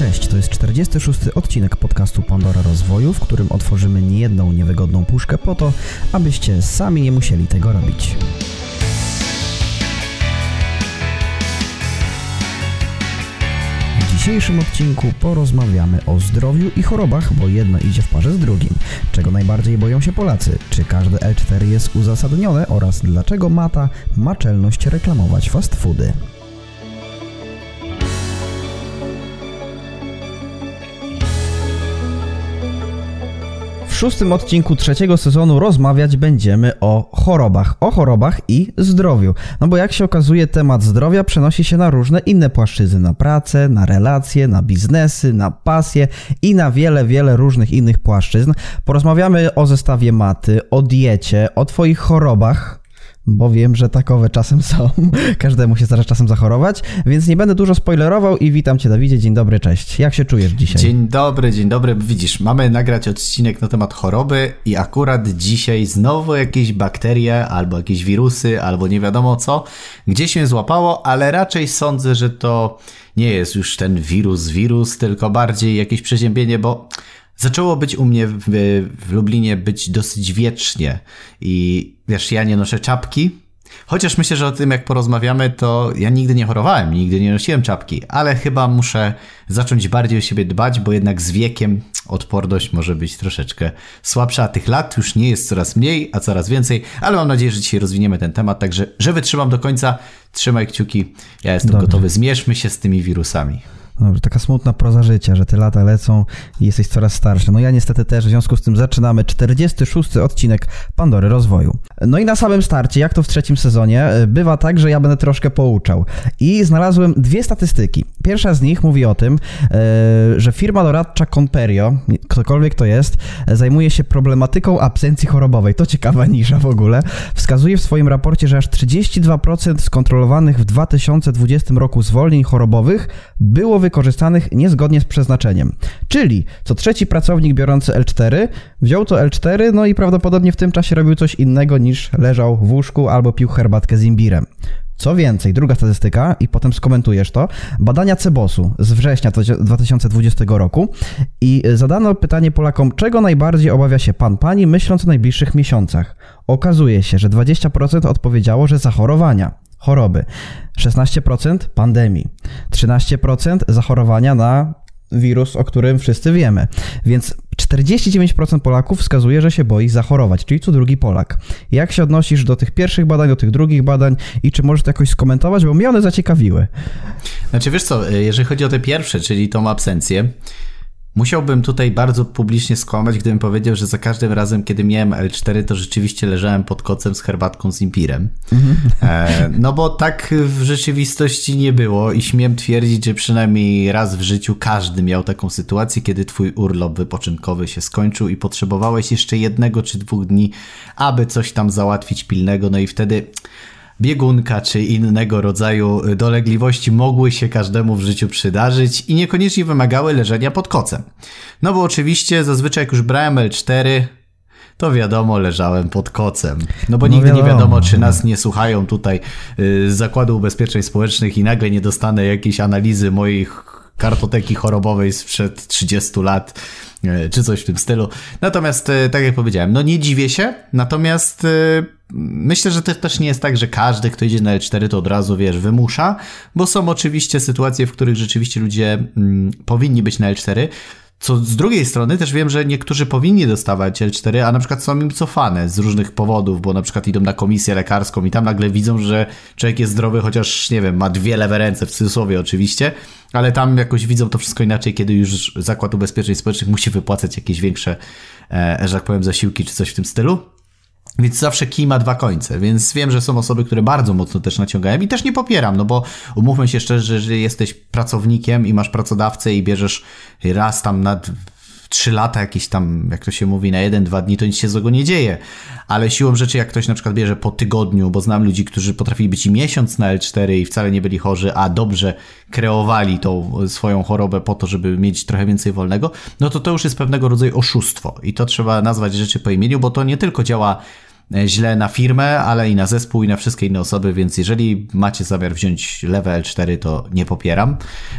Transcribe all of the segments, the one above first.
Cześć, to jest 46. odcinek podcastu Pandora Rozwoju, w którym otworzymy niejedną niewygodną puszkę po to, abyście sami nie musieli tego robić. W dzisiejszym odcinku porozmawiamy o zdrowiu i chorobach, bo jedno idzie w parze z drugim. Czego najbardziej boją się Polacy? Czy każde L4 jest uzasadnione oraz dlaczego Mata ma czelność reklamować fast foody? Szóstym odcinku trzeciego sezonu rozmawiać będziemy o chorobach, o chorobach i zdrowiu. No bo jak się okazuje, temat zdrowia przenosi się na różne inne płaszczyzny, na pracę, na relacje, na biznesy, na pasje i na wiele, wiele różnych innych płaszczyzn. Porozmawiamy o zestawie maty, o diecie, o twoich chorobach, bo wiem, że takowe czasem są. Każdemu się zdarza czasem zachorować, więc nie będę dużo spoilerował i witam Cię, Dawidzie. Dzień dobry, cześć. Jak się czujesz dzisiaj? Dzień dobry, dzień dobry. Widzisz, mamy nagrać odcinek na temat choroby i akurat dzisiaj znowu jakieś bakterie albo jakieś wirusy, albo nie wiadomo co, gdzieś mnie złapało, ale raczej sądzę, że to nie jest już ten wirus, wirus, tylko bardziej jakieś przeziębienie, bo Zaczęło być u mnie w, w Lublinie być dosyć wiecznie i wiesz, ja nie noszę czapki, Chociaż myślę, że o tym jak porozmawiamy, to ja nigdy nie chorowałem, nigdy nie nosiłem czapki, ale chyba muszę zacząć bardziej o siebie dbać, bo jednak z wiekiem odporność może być troszeczkę słabsza. Tych lat już nie jest coraz mniej, a coraz więcej, ale mam nadzieję, że dzisiaj rozwiniemy ten temat, także że wytrzymam do końca, trzymaj kciuki, ja jestem Dobrze. gotowy, zmierzmy się z tymi wirusami. Dobrze, taka smutna proza życia, że te lata lecą i jesteś coraz starszy. No ja niestety też, w związku z tym zaczynamy 46. odcinek Pandory Rozwoju. No i na samym starcie, jak to w trzecim sezonie, e, bywa tak, że ja będę troszkę pouczał. I znalazłem dwie statystyki. Pierwsza z nich mówi o tym, e, że firma doradcza Conperio, ktokolwiek to jest, e, zajmuje się problematyką absencji chorobowej. To ciekawa nisza w ogóle. Wskazuje w swoim raporcie, że aż 32% skontrolowanych w 2020 roku zwolnień chorobowych było wykorzystanych niezgodnie z przeznaczeniem. Czyli co trzeci pracownik biorący L4 wziął to L4, no i prawdopodobnie w tym czasie robił coś innego niż leżał w łóżku albo pił herbatkę z imbirem. Co więcej, druga statystyka, i potem skomentujesz to, badania Cebosu z września 2020 roku i zadano pytanie Polakom, czego najbardziej obawia się pan, pani, myśląc o najbliższych miesiącach. Okazuje się, że 20% odpowiedziało, że zachorowania choroby, 16% pandemii, 13% zachorowania na wirus, o którym wszyscy wiemy. Więc 49% Polaków wskazuje, że się boi zachorować, czyli co drugi Polak. Jak się odnosisz do tych pierwszych badań, do tych drugich badań i czy możesz to jakoś skomentować, bo mnie one zaciekawiły. Znaczy wiesz co, jeżeli chodzi o te pierwsze, czyli tą absencję, Musiałbym tutaj bardzo publicznie skłamać, gdybym powiedział, że za każdym razem, kiedy miałem L4, to rzeczywiście leżałem pod kocem z herbatką z impirem. E, no bo tak w rzeczywistości nie było i śmiem twierdzić, że przynajmniej raz w życiu każdy miał taką sytuację, kiedy twój urlop wypoczynkowy się skończył i potrzebowałeś jeszcze jednego czy dwóch dni, aby coś tam załatwić pilnego, no i wtedy biegunka czy innego rodzaju dolegliwości mogły się każdemu w życiu przydarzyć i niekoniecznie wymagały leżenia pod kocem. No bo oczywiście zazwyczaj jak już brałem L4, to wiadomo, leżałem pod kocem. No bo No nigdy nie wiadomo. wiadomo, czy nas nie słuchają tutaj y, z Zakładu Ubezpieczeń Społecznych i nagle nie dostanę jakiejś analizy moich kartoteki chorobowej sprzed 30 lat, y, czy coś w tym stylu. Natomiast, y, tak jak powiedziałem, no nie dziwię się, natomiast myślę, że to też nie jest tak, że każdy, kto idzie na L4, to od razu, wiesz, wymusza, bo są oczywiście sytuacje, w których rzeczywiście ludzie mm, powinni być na L4, co z drugiej strony też wiem, że niektórzy powinni dostawać L4, a na przykład są im cofane z różnych powodów, bo na przykład idą na komisję lekarską i tam nagle widzą, że człowiek jest zdrowy, chociaż nie wiem, ma dwie lewe ręce, w cudzysłowie oczywiście, ale tam jakoś widzą to wszystko inaczej, kiedy już Zakład Ubezpieczeń Społecznych musi wypłacać jakieś większe, e, że tak powiem, zasiłki czy coś w tym stylu. Więc zawsze kij ma dwa końce, więc wiem, że są osoby, które bardzo mocno też naciągają i też nie popieram, no bo umówmy się szczerze, że jesteś pracownikiem i masz pracodawcę i bierzesz raz tam na trzy lata jakieś tam, jak to się mówi, na jeden, dwa dni, to nic się złego nie dzieje. Ale siłą rzeczy, jak ktoś na przykład bierze po tygodniu, bo znam ludzi, którzy potrafili być i miesiąc na L4 i wcale nie byli chorzy, a dobrze kreowali tą swoją chorobę po to, żeby mieć trochę więcej wolnego, no to to już jest pewnego rodzaju oszustwo. I to trzeba nazwać rzeczy po imieniu, bo to nie tylko działa źle na firmę, ale i na zespół, i na wszystkie inne osoby, więc jeżeli macie zamiar wziąć level 4, to nie popieram.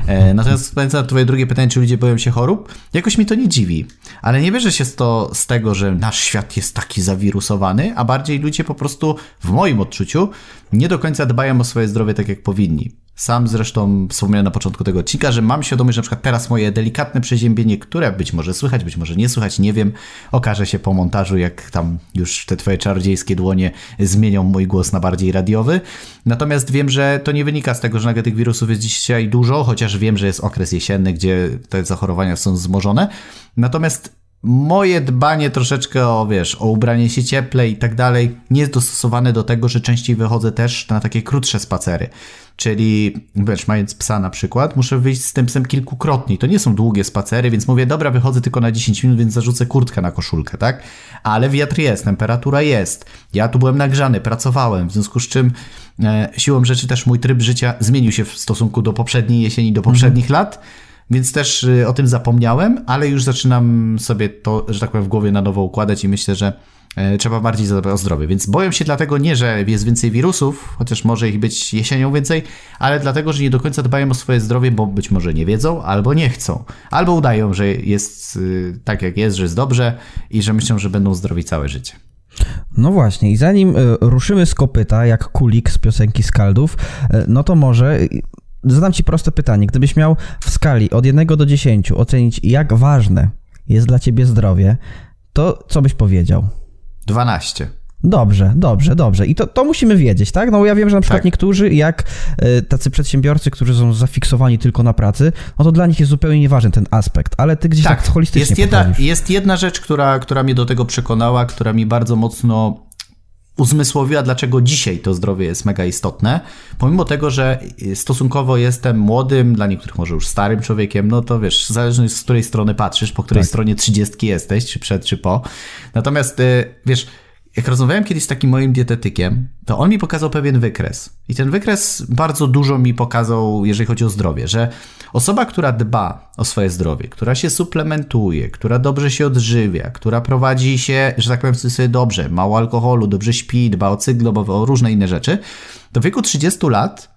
E, natomiast na twoje drugie pytanie, czy ludzie boją się chorób, jakoś mi to nie dziwi, ale nie bierze się to z tego, że nasz świat jest taki zawirusowany, a bardziej ludzie po prostu, w moim odczuciu, nie do końca dbają o swoje zdrowie tak, jak powinni. Sam zresztą wspomniałem na początku tego odcinka, że mam świadomość, że na przykład teraz moje delikatne przeziębienie, które być może słychać, być może nie słychać, nie wiem, okaże się po montażu, jak tam już te twoje czarodziejskie dłonie zmienią mój głos na bardziej radiowy. Natomiast wiem, że to nie wynika z tego, że nagle tych wirusów jest dzisiaj dużo, chociaż wiem, że jest okres jesienny, gdzie te zachorowania są wzmożone. Natomiast moje dbanie troszeczkę o, wiesz, o ubranie się cieplej i tak dalej, nie jest dostosowane do tego, że częściej wychodzę też na takie krótsze spacery. Czyli, wiesz, mając psa na przykład, muszę wyjść z tym psem kilkukrotnie. To nie są długie spacery, więc mówię, dobra, wychodzę tylko na 10 minut, więc zarzucę kurtkę na koszulkę, tak? Ale wiatr jest, temperatura jest. Ja tu byłem nagrzany, pracowałem, w związku z czym e, siłą rzeczy też mój tryb życia zmienił się w stosunku do poprzedniej jesieni, do poprzednich mhm. lat. Więc też y, o tym zapomniałem, ale już zaczynam sobie to, że tak powiem, w głowie na nowo układać i myślę, że e, trzeba bardziej zadbać o zdrowie. Więc boję się dlatego nie, że jest więcej wirusów, chociaż może ich być jesienią więcej, ale dlatego, że nie do końca dbają o swoje zdrowie, bo być może nie wiedzą albo nie chcą. Albo udają, że jest y, tak jak jest, że jest dobrze i że myślą, że będą zdrowi całe życie. No właśnie, i zanim y, ruszymy z kopyta, jak kulik z piosenki Skaldów, no to może Zadam Ci proste pytanie. Gdybyś miał w skali od 1 do 10 ocenić, jak ważne jest dla Ciebie zdrowie, to co byś powiedział? 12. Dobrze, dobrze, dobrze. I to, to musimy wiedzieć, tak? No ja wiem, że na przykład tak. niektórzy, jak y, tacy przedsiębiorcy, którzy są zafiksowani tylko na pracy, no to dla nich jest zupełnie nieważny ten aspekt, ale ty gdzieś tak, tak holistycznie jest jedna, jest jedna rzecz, która, która mnie do tego przekonała, która mi bardzo mocno uzmysłowiła, dlaczego dzisiaj to zdrowie jest mega istotne. Pomimo tego, że stosunkowo jestem młodym, dla niektórych może już starym człowiekiem, no to wiesz, zależnie z której strony patrzysz, po której tak. stronie trzydziestki jesteś, czy przed, czy po. Natomiast y, wiesz, jak rozmawiałem kiedyś z takim moim dietetykiem, to on mi pokazał pewien wykres. I ten wykres bardzo dużo mi pokazał, jeżeli chodzi o zdrowie, że osoba, która dba o swoje zdrowie, która się suplementuje, która dobrze się odżywia, która prowadzi się, że tak powiem sobie dobrze, mało alkoholu, dobrze śpi, dba o cykl o różne inne rzeczy, w wieku 30 lat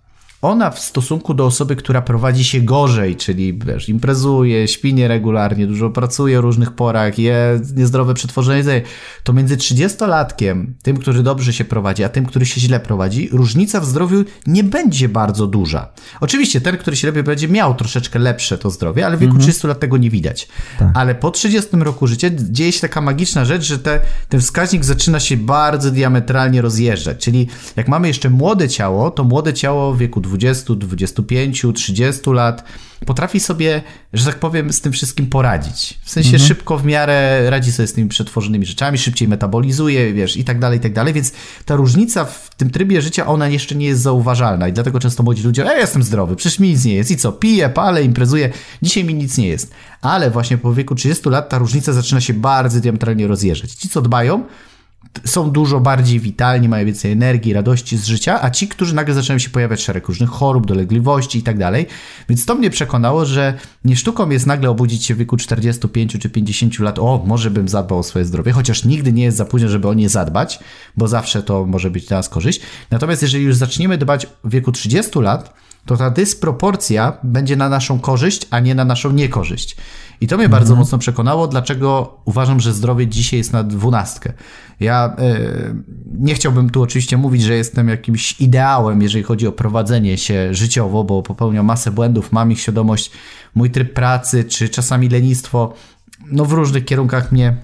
ona w stosunku do osoby, która prowadzi się gorzej, czyli wiesz, imprezuje, śpi nieregularnie, dużo pracuje o różnych porach, je niezdrowe przetworzenie jedzenia, to między 30-latkiem, tym, który dobrze się prowadzi, a tym, który się źle prowadzi, różnica w zdrowiu nie będzie bardzo duża. Oczywiście ten, który się lepiej będzie miał troszeczkę lepsze to zdrowie, ale w wieku mhm. 30 lat tego nie widać. Tak. Ale po 30 roku życia dzieje się taka magiczna rzecz, że te, ten wskaźnik zaczyna się bardzo diametralnie rozjeżdżać. Czyli jak mamy jeszcze młode ciało, to młode ciało w wieku 20 20, 25, 30 lat, potrafi sobie, że tak powiem, z tym wszystkim poradzić. W sensie mhm. szybko w miarę radzi sobie z tymi przetworzonymi rzeczami, szybciej metabolizuje, wiesz, i tak dalej, i tak dalej, więc ta różnica w tym trybie życia, ona jeszcze nie jest zauważalna i dlatego często młodzi ludzie, ej, jestem zdrowy, przecież mi nic nie jest i co, piję, palę, imprezuję, dzisiaj mi nic nie jest. Ale właśnie po wieku 30 lat ta różnica zaczyna się bardzo diametralnie rozjeżdżać. Ci, co dbają, są dużo bardziej witalni, mają więcej energii, radości z życia, a ci, którzy nagle zaczynają się pojawiać szereg różnych chorób, dolegliwości i tak dalej. Więc to mnie przekonało, że nie sztuką jest nagle obudzić się w wieku 45 czy 50 lat, o, może bym zadbał o swoje zdrowie, chociaż nigdy nie jest za późno, żeby o nie zadbać, bo zawsze to może być dla nas korzyść. Natomiast jeżeli już zaczniemy dbać w wieku 30 lat, to ta dysproporcja będzie na naszą korzyść, a nie na naszą niekorzyść. I to mnie mhm. bardzo mocno przekonało, dlaczego uważam, że zdrowie dzisiaj jest na dwunastkę. Ja y, nie chciałbym tu oczywiście mówić, że jestem jakimś ideałem, jeżeli chodzi o prowadzenie się życiowo, bo popełniam masę błędów, mam ich świadomość, mój tryb pracy, czy czasami lenistwo, no w różnych kierunkach mnie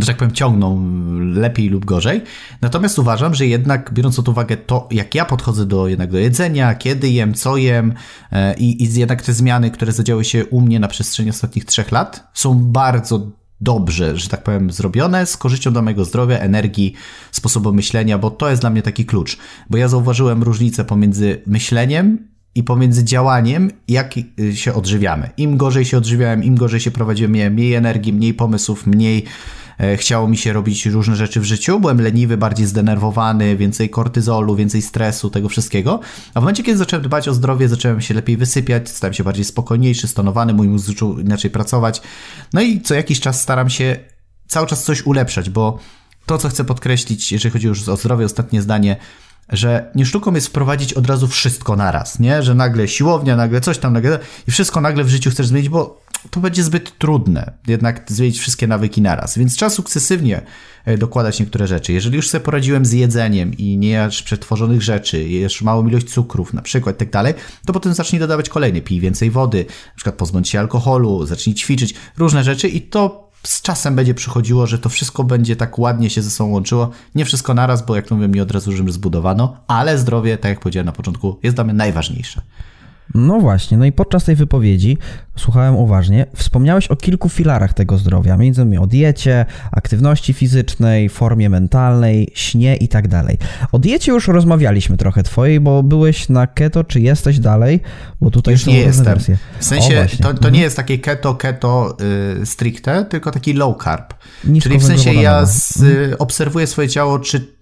że tak powiem, ciągną lepiej lub gorzej. Natomiast uważam, że jednak biorąc pod uwagę to, jak ja podchodzę do, jednak do jedzenia, kiedy jem, co jem e, i, i jednak te zmiany, które zadziały się u mnie na przestrzeni ostatnich trzech lat, są bardzo dobrze, że tak powiem, zrobione, z korzyścią dla mojego zdrowia, energii, sposobu myślenia, bo to jest dla mnie taki klucz. Bo ja zauważyłem różnicę pomiędzy myśleniem i pomiędzy działaniem, jak y, się odżywiamy. Im gorzej się odżywiałem, im gorzej się prowadziłem, miałem mniej energii, mniej pomysłów, mniej e, chciało mi się robić różne rzeczy w życiu, byłem leniwy, bardziej zdenerwowany, więcej kortyzolu, więcej stresu, tego wszystkiego. A w momencie, kiedy zacząłem dbać o zdrowie, zacząłem się lepiej wysypiać, stałem się bardziej spokojniejszy, stonowany, mój mózg zaczął inaczej pracować. No i co jakiś czas staram się cały czas coś ulepszać, bo to, co chcę podkreślić, jeżeli chodzi już o zdrowie, ostatnie zdanie, że nie sztuką jest wprowadzić od razu wszystko naraz, nie? Że nagle siłownia, nagle coś tam, nagle i wszystko nagle w życiu chcesz zmienić, bo to będzie zbyt trudne, jednak zmienić wszystkie nawyki naraz. Więc trzeba sukcesywnie e, dokładać niektóre rzeczy. Jeżeli już sobie poradziłem z jedzeniem i nie jesz przetworzonych rzeczy, jesz małą ilość cukrów na przykład tak dalej, to potem zacznij dodawać kolejny. Pij więcej wody, na przykład pozbądź się alkoholu, zacznij ćwiczyć, różne rzeczy i to z czasem będzie przychodziło, że to wszystko będzie tak ładnie się ze sobą łączyło. Nie wszystko naraz, bo jak to mówię, nie od razu Rzym zbudowano, ale zdrowie, tak jak powiedziałem na początku, jest dla mnie najważniejsze. No właśnie, no i podczas tej wypowiedzi słuchałem uważnie. Wspomniałeś o kilku filarach tego zdrowia, między innymi o diecie, aktywności fizycznej, formie mentalnej, śnie i tak dalej. O diecie już rozmawialiśmy trochę twojej, bo byłeś na keto, czy jesteś dalej? Bo tutaj już są nie jestem. wersje. W sensie O, to, to nie jest takie keto, keto y, stricte, tylko taki low carb. Nisko Czyli w sensie ja z, y, obserwuję swoje ciało, czy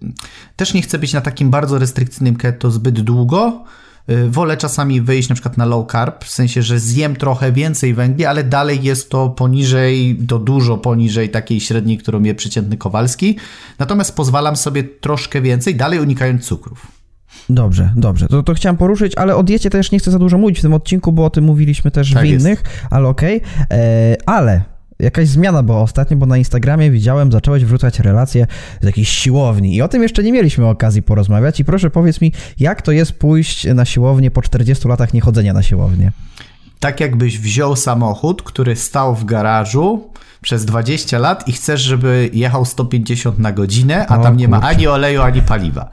też nie chcę być na takim bardzo restrykcyjnym keto zbyt długo. Y, Wolę czasami wyjść na przykład na low carb, w sensie, że zjem trochę więcej węgli, ale dalej jest to poniżej, to dużo poniżej takiej średniej, którą je przeciętny Kowalski. Natomiast pozwalam sobie troszkę więcej, dalej unikając cukrów. Dobrze, dobrze. To, to chciałem poruszyć, ale o diecie też nie chcę za dużo mówić w tym odcinku, bo o tym mówiliśmy też Tak w jest. innych, ale okej. E, Ale jakaś zmiana była ostatnio, bo na Instagramie widziałem, zacząłeś wrzucać relacje z jakiejś siłowni i o tym jeszcze nie mieliśmy okazji porozmawiać i proszę powiedz mi, jak to jest pójść na siłownię po 40 latach niechodzenia na siłownię? tak jakbyś wziął samochód, który stał w garażu przez 20 lat i chcesz, żeby jechał 150 na godzinę, a O tam nie ma kurczę. ani oleju, ani paliwa.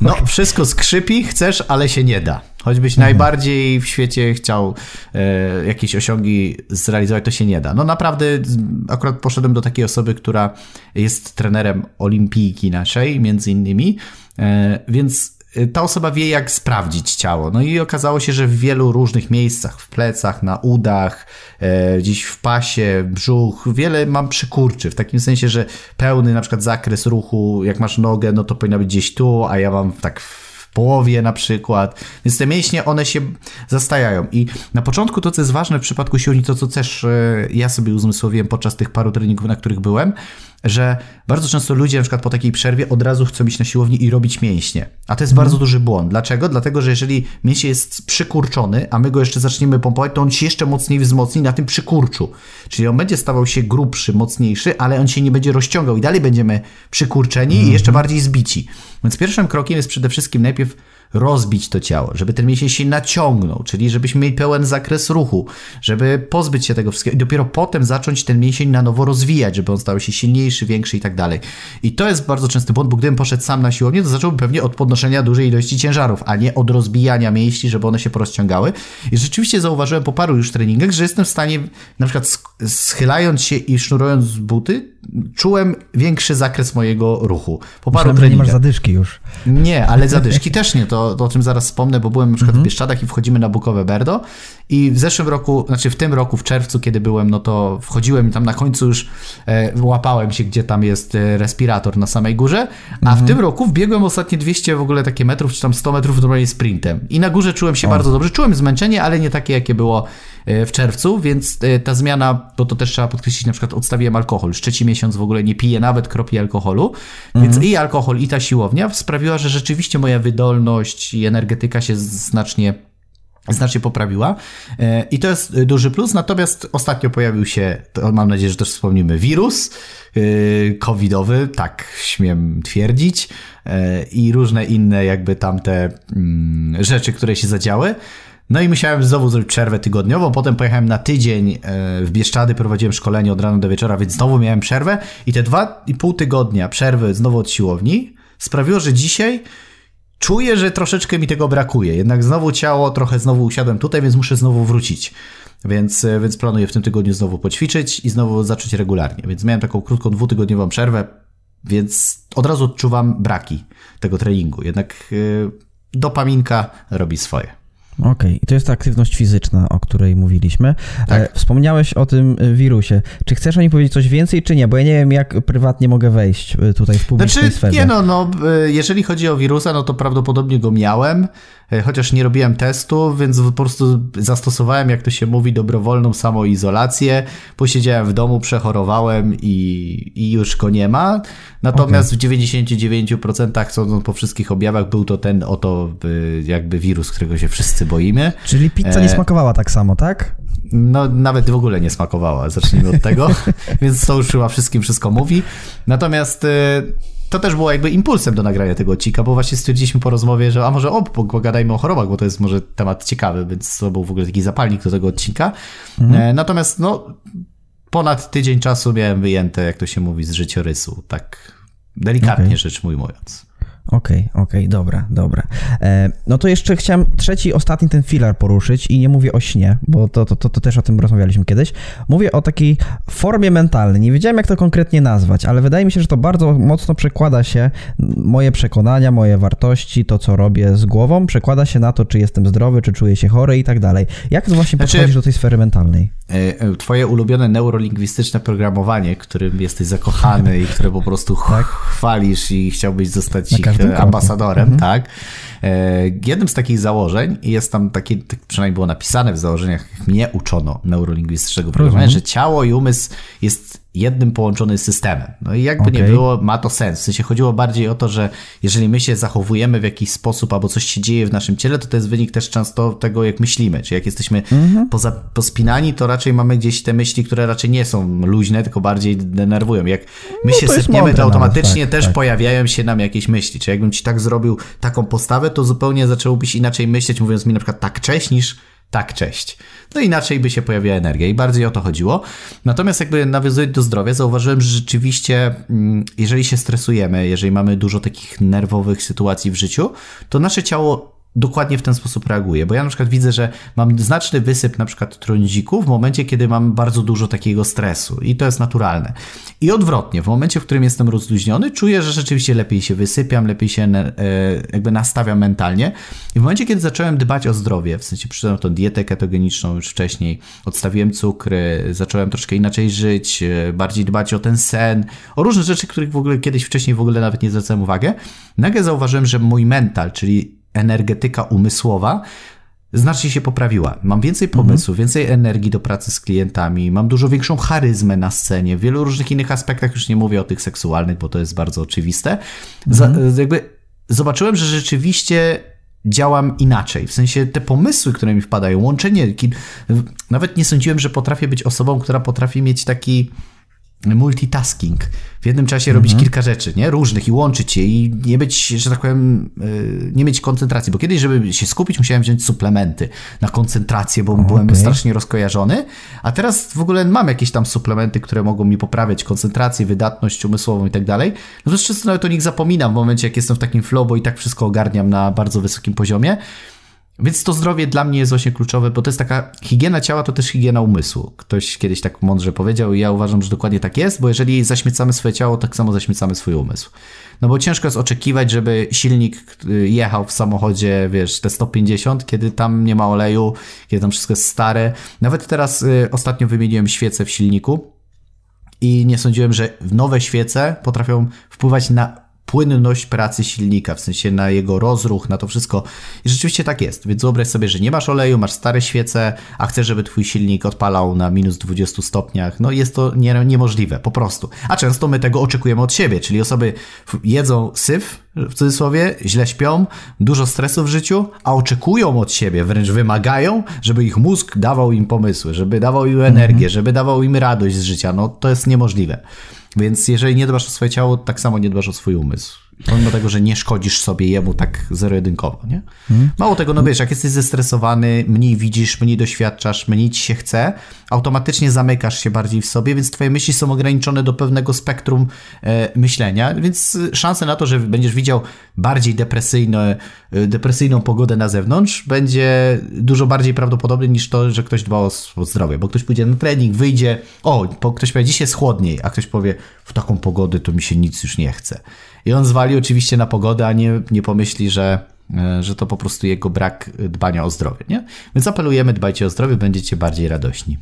No, wszystko skrzypi, chcesz, ale się nie da. Choćbyś Mhm. najbardziej w świecie chciał e, jakieś osiągi zrealizować, to się nie da. No naprawdę, akurat poszedłem do takiej osoby, która jest trenerem olimpijki naszej, między innymi, e, więc ta osoba wie, jak sprawdzić ciało. No i okazało się, że w wielu różnych miejscach, w plecach, na udach, e, gdzieś w pasie, brzuch, wiele mam przykurczy, w takim sensie, że pełny na przykład zakres ruchu, jak masz nogę, no to powinna być gdzieś tu, a ja mam tak połowie na przykład. Więc te mięśnie, one się zastajają. I na początku to, co jest ważne w przypadku siłowni, to co też e, ja sobie uzmysłowiłem podczas tych paru treningów, na których byłem, że bardzo często ludzie na przykład po takiej przerwie od razu chcą iść na siłowni i robić mięśnie. A to jest bardzo duży błąd. Dlaczego? Dlatego, że jeżeli mięsień jest przykurczony, a my go jeszcze zaczniemy pompować, to on się jeszcze mocniej wzmocni na tym przykurczu. Czyli on będzie stawał się grubszy, mocniejszy, ale on się nie będzie rozciągał i dalej będziemy przykurczeni i jeszcze bardziej zbici. Więc pierwszym krokiem jest przede wszystkim najpierw rozbić to ciało, żeby ten mięsień się naciągnął, czyli żebyśmy mieli pełen zakres ruchu, żeby pozbyć się tego wszystkiego i dopiero potem zacząć ten mięsień na nowo rozwijać, żeby on stał się silniejszy, większy i tak dalej. I to jest bardzo częsty błąd, bo gdybym poszedł sam na siłownię, to zacząłbym pewnie od podnoszenia dużej ilości ciężarów, a nie od rozbijania mięśni, żeby one się porozciągały. I rzeczywiście zauważyłem po paru już treningach, że jestem w stanie, na przykład schylając się i sznurując buty, czułem większy zakres mojego ruchu. Po paru że nie masz treningach. zadyszki już. Nie, ale zadyszki też nie, to, to o czym zaraz wspomnę, bo byłem na przykład w Bieszczadach i wchodzimy na Bukowe Berdo i w zeszłym roku, znaczy w tym roku, w czerwcu, kiedy byłem, no to wchodziłem i tam na końcu już e, łapałem się, gdzie tam jest e, respirator na samej górze, a w tym roku wbiegłem ostatnie 200 w ogóle takie metrów, czy tam 100 metrów normalnie sprintem i na górze czułem się bardzo dobrze, czułem zmęczenie, ale nie takie, jakie było e, w czerwcu, więc e, ta zmiana, bo to też trzeba podkreślić, na przykład odstawiłem alkohol, trzeci miesiąc w ogóle nie piję nawet kropli alkoholu, więc i alkohol, i ta siłownia sprawiła, że rzeczywiście moja wydolność i energetyka się znacznie znacznie poprawiła. E, i to jest duży plus, natomiast ostatnio pojawił się, mam nadzieję, że też wspomnimy, wirus e, covidowy, tak śmiem twierdzić. E, i różne inne jakby tamte mm, rzeczy, które się zadziały. No i musiałem znowu zrobić przerwę tygodniową, potem pojechałem na tydzień e, w Bieszczady, prowadziłem szkolenie od rana do wieczora, więc znowu miałem przerwę i te dwa i pół tygodnia przerwy znowu od siłowni sprawiło, że dzisiaj czuję, że troszeczkę mi tego brakuje. Jednak znowu ciało, trochę znowu usiadłem tutaj, więc muszę znowu wrócić. Więc, e, więc planuję w tym tygodniu znowu poćwiczyć i znowu zacząć regularnie. Więc miałem taką krótką dwutygodniową przerwę, więc od razu odczuwam braki tego treningu. Jednak yy, dopaminka robi swoje. Okej, okay. i to jest ta aktywność fizyczna, o której mówiliśmy. Tak. E, wspomniałeś o tym e, wirusie. Czy chcesz o nim powiedzieć coś więcej, czy nie? Bo ja nie wiem, jak prywatnie mogę wejść e, tutaj w publicznej znaczy, sferze. Nie no, no, jeżeli chodzi o wirusa, no to prawdopodobnie go miałem, chociaż nie robiłem testu, więc po prostu zastosowałem, jak to się mówi, dobrowolną samoizolację. Posiedziałem w domu, przechorowałem i, i już go nie ma. Natomiast okay. w 99% sądząc po wszystkich objawach był to ten oto jakby wirus, którego się wszyscy boimy. Czyli pizza nie e, smakowała tak samo, tak? No, nawet w ogóle nie smakowała, zacznijmy od tego, więc to już chyba wszystkim wszystko mówi. Natomiast e, to też było jakby impulsem do nagrania tego odcinka, bo właśnie stwierdziliśmy po rozmowie, że a może o, pogadajmy o chorobach, bo to jest może temat ciekawy, więc to był w ogóle taki zapalnik do tego odcinka. Mhm. E, natomiast no, ponad tydzień czasu miałem wyjęte, jak to się mówi, z życiorysu, tak delikatnie okay. rzecz ujmując. Okej, okay, okej, okay, dobra, dobra. E, no to jeszcze chciałem trzeci, ostatni ten filar poruszyć i nie mówię o śnie, bo to, to, to, to, też o tym rozmawialiśmy kiedyś. Mówię o takiej formie mentalnej. Nie wiedziałem, jak to konkretnie nazwać, ale wydaje mi się, że to bardzo mocno przekłada się, moje przekonania, moje wartości, to co robię z głową, przekłada się na to, czy jestem zdrowy, czy czuję się chory i tak dalej. Jak to właśnie znaczy, podchodzisz do tej sfery mentalnej? E, e, twoje ulubione neurolingwistyczne programowanie, którym jesteś zakochany i które po prostu tak? chwalisz i chciałbyś zostać ich ambasadorem, mhm. tak? E, jednym z takich założeń jest tam takie, tak przynajmniej było napisane w założeniach, mnie uczono neurolingwistycznego programowania, że ciało i umysł jest jednym połączonym systemem. No i jakby okay. nie było, ma to sens. W sensie chodziło bardziej o to, że jeżeli my się zachowujemy w jakiś sposób albo coś się dzieje w naszym ciele, to to jest wynik też często tego, jak myślimy. Czyli jak jesteśmy mm-hmm. poza, pospinani, to raczej mamy gdzieś te myśli, które raczej nie są luźne, tylko bardziej denerwują. Jak my no się sypniemy, to automatycznie tak, też tak. pojawiają się nam jakieś myśli. Czy jakbym ci tak zrobił taką postawę, to zupełnie zacząłbyś inaczej myśleć, mówiąc mi na przykład tak cześć, niż tak, cześć. No inaczej by się pojawiła energia i bardziej o to chodziło. Natomiast jakby nawiązując do zdrowia, zauważyłem, że rzeczywiście, mm, jeżeli się stresujemy, jeżeli mamy dużo takich nerwowych sytuacji w życiu, to nasze ciało dokładnie w ten sposób reaguje. Bo ja na przykład widzę, że mam znaczny wysyp na przykład trądziku w momencie, kiedy mam bardzo dużo takiego stresu i to jest naturalne. I odwrotnie, w momencie, w którym jestem rozluźniony, czuję, że rzeczywiście lepiej się wysypiam, lepiej się e, jakby nastawiam mentalnie. I w momencie, kiedy zacząłem dbać o zdrowie, w sensie przyszedłem tą dietę ketogeniczną już wcześniej, odstawiłem cukry, zacząłem troszkę inaczej żyć, e, bardziej dbać o ten sen, o różne rzeczy, których w ogóle kiedyś wcześniej w ogóle nawet nie zwracałem uwagę, nagle zauważyłem, że mój mental, czyli energetyka umysłowa znacznie się poprawiła. Mam więcej mhm. pomysłów, mhm. więcej energii do pracy z klientami, mam dużo większą charyzmę na scenie, w wielu różnych innych aspektach, już nie mówię o tych seksualnych, bo to jest bardzo oczywiste. Mhm. jakby zobaczyłem, że rzeczywiście działam inaczej. W sensie te pomysły, które mi wpadają, łączenie, nawet nie sądziłem, że potrafię być osobą, która potrafi mieć taki multitasking. W jednym czasie robić mhm. kilka rzeczy, nie? Różnych i łączyć je i nie być, że tak powiem, yy, nie mieć koncentracji. Bo kiedyś, żeby się skupić, musiałem wziąć suplementy na koncentrację, bo okay. byłem strasznie rozkojarzony. A teraz w ogóle mam jakieś tam suplementy, które mogą mi poprawiać koncentrację, wydatność umysłową i tak dalej. No to często nawet o nich zapominam w momencie, jak jestem w takim flow, bo i tak wszystko ogarniam na bardzo wysokim poziomie. Więc to zdrowie dla mnie jest właśnie kluczowe, bo to jest taka higiena ciała, to też higiena umysłu. Ktoś kiedyś tak mądrze powiedział i ja uważam, że dokładnie tak jest, bo jeżeli zaśmiecamy swoje ciało, tak samo zaśmiecamy swój umysł. No bo ciężko jest oczekiwać, żeby silnik jechał w samochodzie, wiesz, te 150, kiedy tam nie ma oleju, kiedy tam wszystko jest stare. Nawet teraz y, ostatnio wymieniłem świecę w silniku i nie sądziłem, że nowe świece potrafią wpływać na płynność pracy silnika, w sensie na jego rozruch, na to wszystko. I rzeczywiście tak jest. Więc wyobraź sobie, że nie masz oleju, masz stare świece, a chcesz, żeby twój silnik odpalał na minus 20 stopniach. No jest to nie, niemożliwe, po prostu. A często my tego oczekujemy od siebie, czyli osoby jedzą syf, w cudzysłowie, źle śpią, dużo stresu w życiu, a oczekują od siebie, wręcz wymagają, żeby ich mózg dawał im pomysły, żeby dawał im energię, mhm. żeby dawał im radość z życia. No to jest niemożliwe. Więc jeżeli nie dbasz o swoje ciało, tak samo nie dbasz o swój umysł. Pomimo tego, że nie szkodzisz sobie jemu tak zero-jedynkowo, nie? Hmm. Mało tego, no wiesz, jak jesteś zestresowany, mniej widzisz, mniej doświadczasz, mniej ci się chce, automatycznie zamykasz się bardziej w sobie, więc twoje myśli są ograniczone do pewnego spektrum e, myślenia, więc szanse na to, że będziesz widział bardziej depresyjne, depresyjną pogodę na zewnątrz, będzie dużo bardziej prawdopodobne niż to, że ktoś dba o, zdrowie, bo ktoś pójdzie na trening, wyjdzie, o, ktoś powie, dzisiaj jest chłodniej, a ktoś powie, w taką pogodę to mi się nic już nie chce. I on zwali oczywiście na pogodę, a nie, nie pomyśli, że e, że to po prostu jego brak dbania o zdrowie, nie? Więc apelujemy, dbajcie o zdrowie, będziecie bardziej radośni.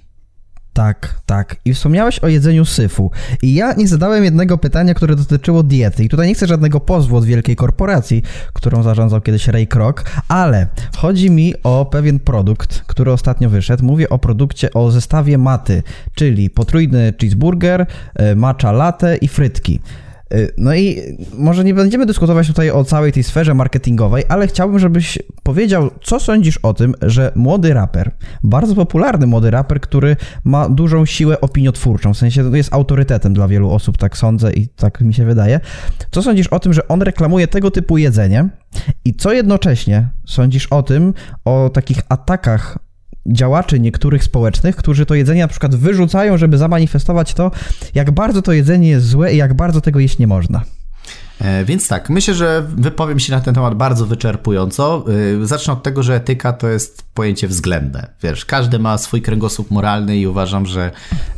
Tak, tak. I wspomniałeś o jedzeniu syfu. I ja nie zadałem jednego pytania, które dotyczyło diety. I tutaj nie chcę żadnego pozwu od wielkiej korporacji, którą zarządzał kiedyś Ray Kroc, ale chodzi mi o pewien produkt, który ostatnio wyszedł. Mówię o produkcie, o zestawie maty, czyli potrójny cheeseburger, e, matcha latte i frytki. Y, no i może nie będziemy dyskutować tutaj o całej tej sferze marketingowej, ale chciałbym, żebyś powiedział, co sądzisz o tym, że młody raper, bardzo popularny młody raper, który ma dużą siłę opiniotwórczą, w sensie jest autorytetem dla wielu osób, tak sądzę i tak mi się wydaje. Co sądzisz o tym, że on reklamuje tego typu jedzenie i co jednocześnie sądzisz o tym, o takich atakach działaczy niektórych społecznych, którzy to jedzenie na przykład wyrzucają, żeby zamanifestować to, jak bardzo to jedzenie jest złe i jak bardzo tego jeść nie można. E, więc tak, myślę, że wypowiem się na ten temat bardzo wyczerpująco. E, zacznę od tego, że etyka to jest pojęcie względne. Wiesz, każdy ma swój kręgosłup moralny i uważam, że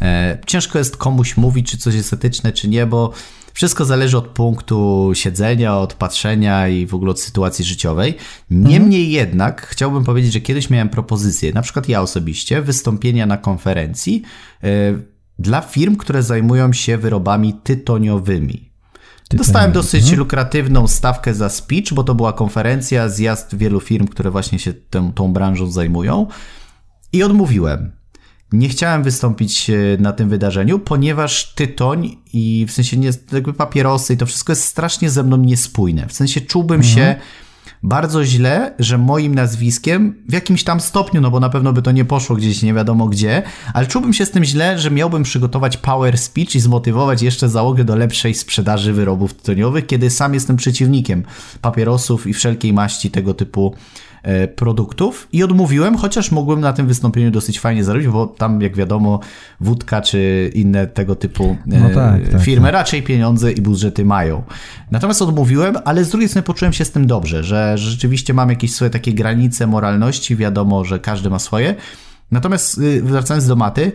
e, ciężko jest komuś mówić, czy coś jest etyczne, czy nie, bo wszystko zależy od punktu siedzenia, od patrzenia i w ogóle od sytuacji życiowej. Niemniej mhm. jednak chciałbym powiedzieć, że kiedyś miałem propozycję, na przykład ja osobiście, wystąpienia na konferencji yy, dla firm, które zajmują się wyrobami tytoniowymi. Dostałem dosyć mhm. lukratywną stawkę za speech, bo to była konferencja, zjazd wielu firm, które właśnie się tą, tą branżą zajmują. I odmówiłem nie chciałem wystąpić e, na tym wydarzeniu, ponieważ tytoń i w sensie nie, jakby papierosy i to wszystko jest strasznie ze mną niespójne. W sensie czułbym mhm. się bardzo źle, że moim nazwiskiem w jakimś tam stopniu, no bo na pewno by to nie poszło gdzieś nie wiadomo gdzie, ale czułbym się z tym źle, że miałbym przygotować power speech i zmotywować jeszcze załogę do lepszej sprzedaży wyrobów tytoniowych, kiedy sam jestem przeciwnikiem papierosów i wszelkiej maści tego typu produktów i odmówiłem, chociaż mogłem na tym wystąpieniu dosyć fajnie zarobić, bo tam, jak wiadomo, wódka czy inne tego typu e, no tak, tak, firmy tak. raczej pieniądze i budżety mają. Natomiast odmówiłem, ale z drugiej strony poczułem się z tym dobrze, że rzeczywiście mam jakieś swoje takie granice moralności, wiadomo, że każdy ma swoje. Natomiast y, wracając do maty,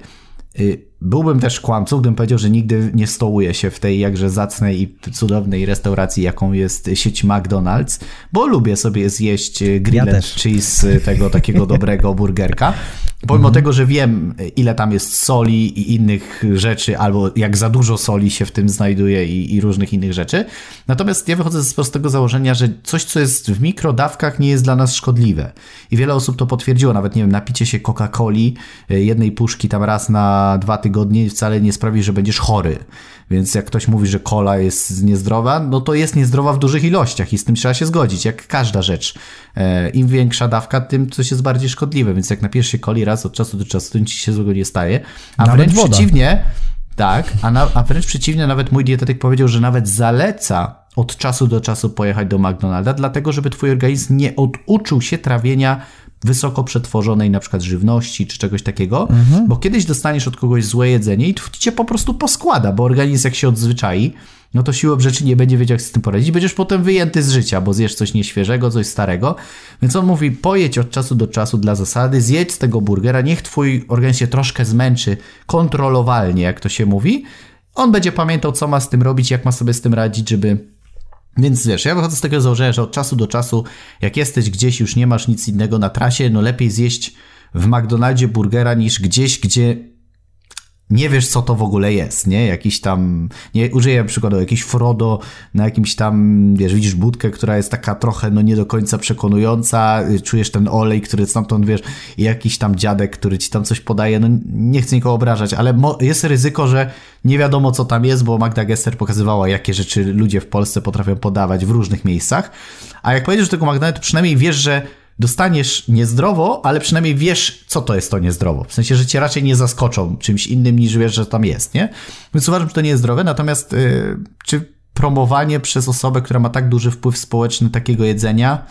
y, Byłbym też kłamcą, gdybym powiedział, że nigdy nie stołuję się w tej jakże zacnej i cudownej restauracji, jaką jest sieć McDonald's, bo lubię sobie zjeść grilled ja cheese tego takiego dobrego burgerka. Pomimo mhm. tego, że wiem, ile tam jest soli i innych rzeczy, albo jak za dużo soli się w tym znajduje i, i, różnych innych rzeczy. Natomiast ja wychodzę z prostego założenia, że coś, co jest w mikrodawkach, nie jest dla nas szkodliwe. I wiele osób to potwierdziło. Nawet, nie wiem, napicie się Coca-Coli, e, jednej puszki tam raz na dwa tygodnie wcale nie sprawi, że będziesz chory. Więc jak ktoś mówi, że kola jest niezdrowa, no to jest niezdrowa w dużych ilościach i z tym trzeba się zgodzić, jak każda rzecz. E, Im większa dawka, tym coś jest bardziej szkodliwe, więc jak napijesz się coli raz od czasu do czasu, to nic ci się złego nie staje. A nawet wręcz woda. przeciwnie, tak, a, na, a wręcz przeciwnie, nawet mój dietetyk powiedział, że nawet zaleca od czasu do czasu pojechać do McDonalda, dlatego żeby twój organizm nie oduczył się trawienia wysoko przetworzonej na przykład żywności czy czegoś takiego, mhm. bo kiedyś dostaniesz od kogoś złe jedzenie i cię po prostu poskłada, bo organizm jak się odzwyczai, no to siłą rzeczy nie będzie wiedział, jak z tym poradzić. Będziesz potem wyjęty z życia, bo zjesz coś nieświeżego, coś starego. Więc on mówi, pojedź od czasu do czasu dla zasady, zjedź z tego burgera, niech twój organizm się troszkę zmęczy, kontrolowalnie, jak to się mówi. On będzie pamiętał, co ma z tym robić, jak ma sobie z tym radzić, żeby więc wiesz, ja wychodzę z tego założenia, że od czasu do czasu, jak jesteś gdzieś, już nie masz nic innego na trasie, no lepiej zjeść w McDonaldzie burgera niż gdzieś, gdzie nie wiesz, co to w ogóle jest, nie? Jakiś tam, nie, użyję przykładu, jakiś Frodo na jakimś tam, wiesz, widzisz budkę, która jest taka trochę, no nie do końca przekonująca, czujesz ten olej, który stamtąd, wiesz, i jakiś tam dziadek, który ci tam coś podaje, no nie chcę nikogo obrażać, ale jest ryzyko, że nie wiadomo, co tam jest, bo Magda Gester pokazywała, jakie rzeczy ludzie w Polsce potrafią podawać w różnych miejscach, a jak pojedziesz do tego McDonald's, to przynajmniej wiesz, że dostaniesz niezdrowo, ale przynajmniej wiesz, co to jest to niezdrowo. W sensie, że cię raczej nie zaskoczą czymś innym niż wiesz, że tam jest, nie? Więc uważam, że to nie jest zdrowe, natomiast yy, czy promowanie przez osobę, która ma tak duży wpływ społeczny takiego jedzenia,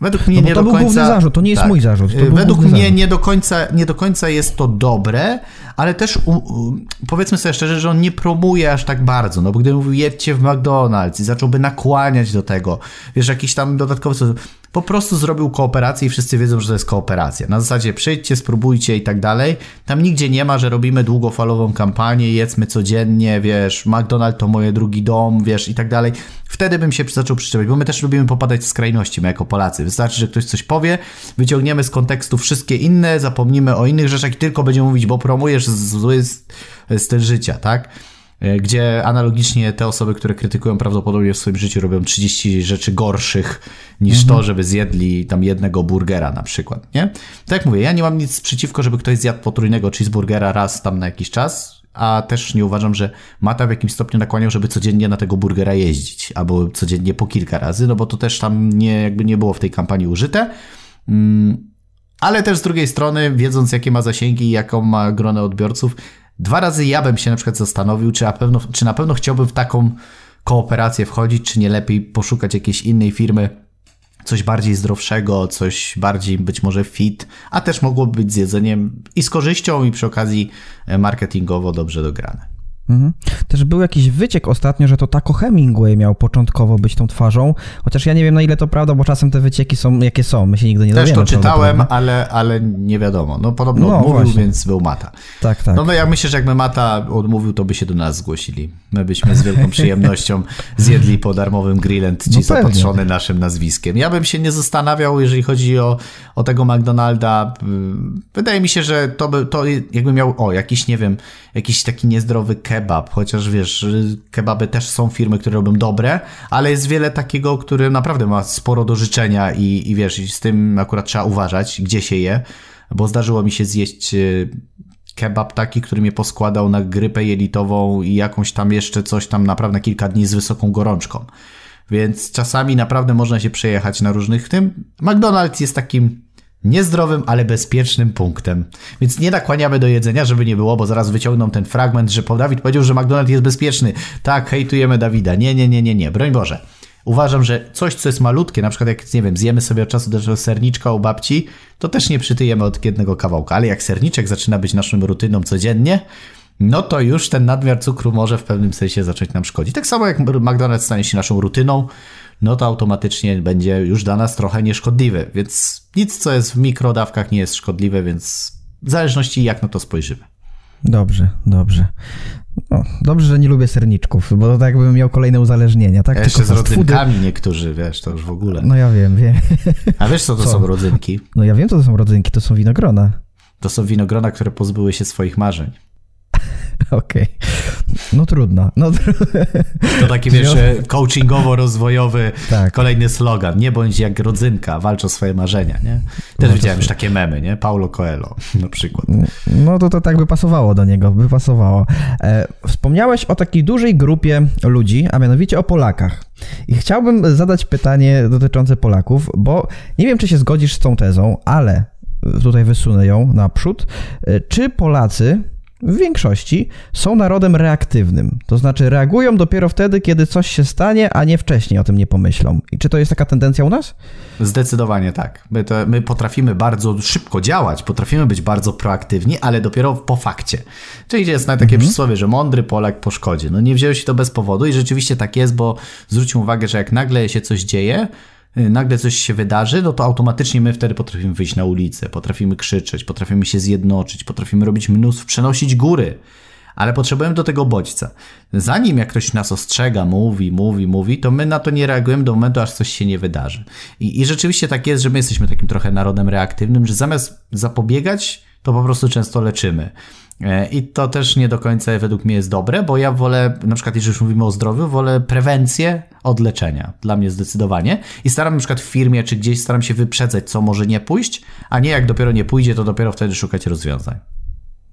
Według mnie no nie do końca. Główny zarzut, to nie jest tak, mój zarzut. Według mnie zarzut. nie do, końca, nie do końca jest to dobre, ale też u, u, powiedzmy sobie szczerze, że on nie promuje aż tak bardzo. No bo gdyby mówił jedźcie w McDonald's i zacząłby nakłaniać do tego, wiesz, jakiś tam dodatkowy po prostu zrobił kooperację i wszyscy wiedzą, że to jest kooperacja. Na zasadzie przyjdźcie, spróbujcie i tak dalej. Tam nigdzie nie ma, że robimy długofalową kampanię, jedzmy codziennie, wiesz, McDonald's to moje drugi dom, wiesz, i tak dalej. Wtedy bym się zaczął przyczepiać, bo my też lubimy popadać w skrajności, my jako Polacy. Wystarczy, że ktoś coś powie, wyciągniemy z kontekstu wszystkie inne, zapomnimy o innych rzeczach i tylko będziemy mówić, bo promujesz zły styl życia, tak? E, gdzie analogicznie te osoby, które krytykują prawdopodobnie w swoim życiu robią 30 rzeczy gorszych niż mhm. to, żeby zjedli tam jednego burgera na przykład, nie? Tak jak mówię, ja nie mam nic przeciwko, żeby ktoś zjadł potrójnego cheeseburgera raz tam na jakiś czas, a też nie uważam, że Mata w jakimś stopniu nakłaniał, żeby codziennie na tego burgera jeździć, albo codziennie po kilka razy, no bo to też tam nie, jakby nie było w tej kampanii użyte. Mm, ale też z drugiej strony, wiedząc jakie ma zasięgi i jaką ma gronę odbiorców, Dwa razy ja bym się na przykład zastanowił, czy na pewno, czy na pewno chciałbym w taką kooperację wchodzić, czy nie lepiej poszukać jakiejś innej firmy, coś bardziej zdrowszego, coś bardziej być może fit, a też mogłoby być z jedzeniem i z korzyścią i przy okazji marketingowo dobrze dograne. Mhm. Też był jakiś wyciek ostatnio, że to Taco Hemingway miał początkowo być tą twarzą, chociaż ja nie wiem na ile to prawda, bo czasem te wycieki są jakie są, my się nigdy nie Też dowiemy. Też to czytałem, ale, ale nie wiadomo. No podobno no, odmówił, właśnie. więc był Mata. Tak, tak. No, no ja myślę, że jakby Mata odmówił, to by się do nas zgłosili. My byśmy z wielką przyjemnością zjedli po darmowym grillem ci no zapatrzony naszym nazwiskiem. Ja bym się nie zastanawiał, jeżeli chodzi o, o tego McDonalda. Wydaje mi się, że to by, to jakby miał, o, jakiś, nie wiem, jakiś taki niezdrowy kebab, chociaż wiesz, kebaby też są firmy, które robią dobre, ale jest wiele takiego, który naprawdę ma sporo do życzenia i, i wiesz, z tym akurat trzeba uważać, gdzie się je, bo zdarzyło mi się zjeść e, kebab taki, który mnie poskładał na grypę jelitową i jakąś tam jeszcze coś tam naprawdę kilka dni z wysoką gorączką. Więc czasami naprawdę można się przejechać na różnych tym. McDonald's jest takim niezdrowym, ale bezpiecznym punktem. Więc nie nakłaniamy do jedzenia, żeby nie było, bo zaraz wyciągną ten fragment, że Dawid powiedział, że McDonald's jest bezpieczny. Tak, hejtujemy Dawida. Nie, nie, nie, nie, nie. Broń Boże. Uważam, że coś, co jest malutkie, na przykład jak, nie wiem, zjemy sobie od czasu do czasu serniczka u babci, to też nie przytyjemy od jednego kawałka. Ale jak serniczek zaczyna być naszą rutyną codziennie, no to już ten nadmiar cukru może w pewnym sensie zacząć nam szkodzić. Tak samo jak McDonald's stanie się naszą rutyną, no to automatycznie będzie już dla nas trochę nieszkodliwy. Więc nic, co jest w mikrodawkach, nie jest szkodliwe, więc w zależności jak na to spojrzymy. Dobrze, dobrze. No, dobrze, że nie lubię serniczków, bo to tak jakbym miał kolejne uzależnienia, tak? Ja jeszcze z rodzynkami foody. niektórzy, wiesz, to już w ogóle. No ja wiem, wiem. A wiesz, co to co? są rodzynki? No ja wiem, co to są rodzynki, to są winogrona. To są winogrona, które pozbyły się swoich marzeń. Okej. Okay. No trudno. No to taki, wiesz, coachingowo-rozwojowy tak. kolejny slogan. Nie bądź jak rodzynka, walcz o swoje marzenia, nie? Też no widziałem już takie memy, nie? Paulo Coelho na przykład. No to to tak by pasowało do niego, by pasowało. E, wspomniałeś o takiej dużej grupie ludzi, a mianowicie o Polakach. I chciałbym zadać pytanie dotyczące Polaków, bo nie wiem, czy się zgodzisz z tą tezą, ale tutaj wysunę ją naprzód. E, czy Polacy w większości są narodem reaktywnym. To znaczy reagują dopiero wtedy, kiedy coś się stanie, a nie wcześniej o tym nie pomyślą. I czy to jest taka tendencja u nas? Zdecydowanie tak. My, to, my potrafimy bardzo szybko działać, potrafimy być bardzo proaktywni, ale dopiero po fakcie. Czyli jest na takie mhm. przysłowie, że mądry Polak po szkodzie. No nie wzięło się to bez powodu i rzeczywiście tak jest, bo zwróćmy uwagę, że jak nagle się coś dzieje, nagle coś się wydarzy, no to automatycznie my wtedy potrafimy wyjść na ulicę, potrafimy krzyczeć, potrafimy się zjednoczyć, potrafimy robić mnóstwo, przenosić góry. Ale potrzebujemy do tego bodźca. Zanim jak ktoś nas ostrzega, mówi, mówi, mówi, to my na to nie reagujemy do momentu, aż coś się nie wydarzy. I, i rzeczywiście tak jest, że my jesteśmy takim trochę narodem reaktywnym, że zamiast zapobiegać, to po prostu często leczymy. E, I to też nie do końca według mnie jest dobre, bo ja wolę, na przykład jeżeli już mówimy o zdrowiu, wolę prewencję od leczenia. Dla mnie zdecydowanie. I staram na przykład w firmie czy gdzieś staram się wyprzedzać, co może nie pójść, a nie jak dopiero nie pójdzie, to dopiero wtedy szukać rozwiązań.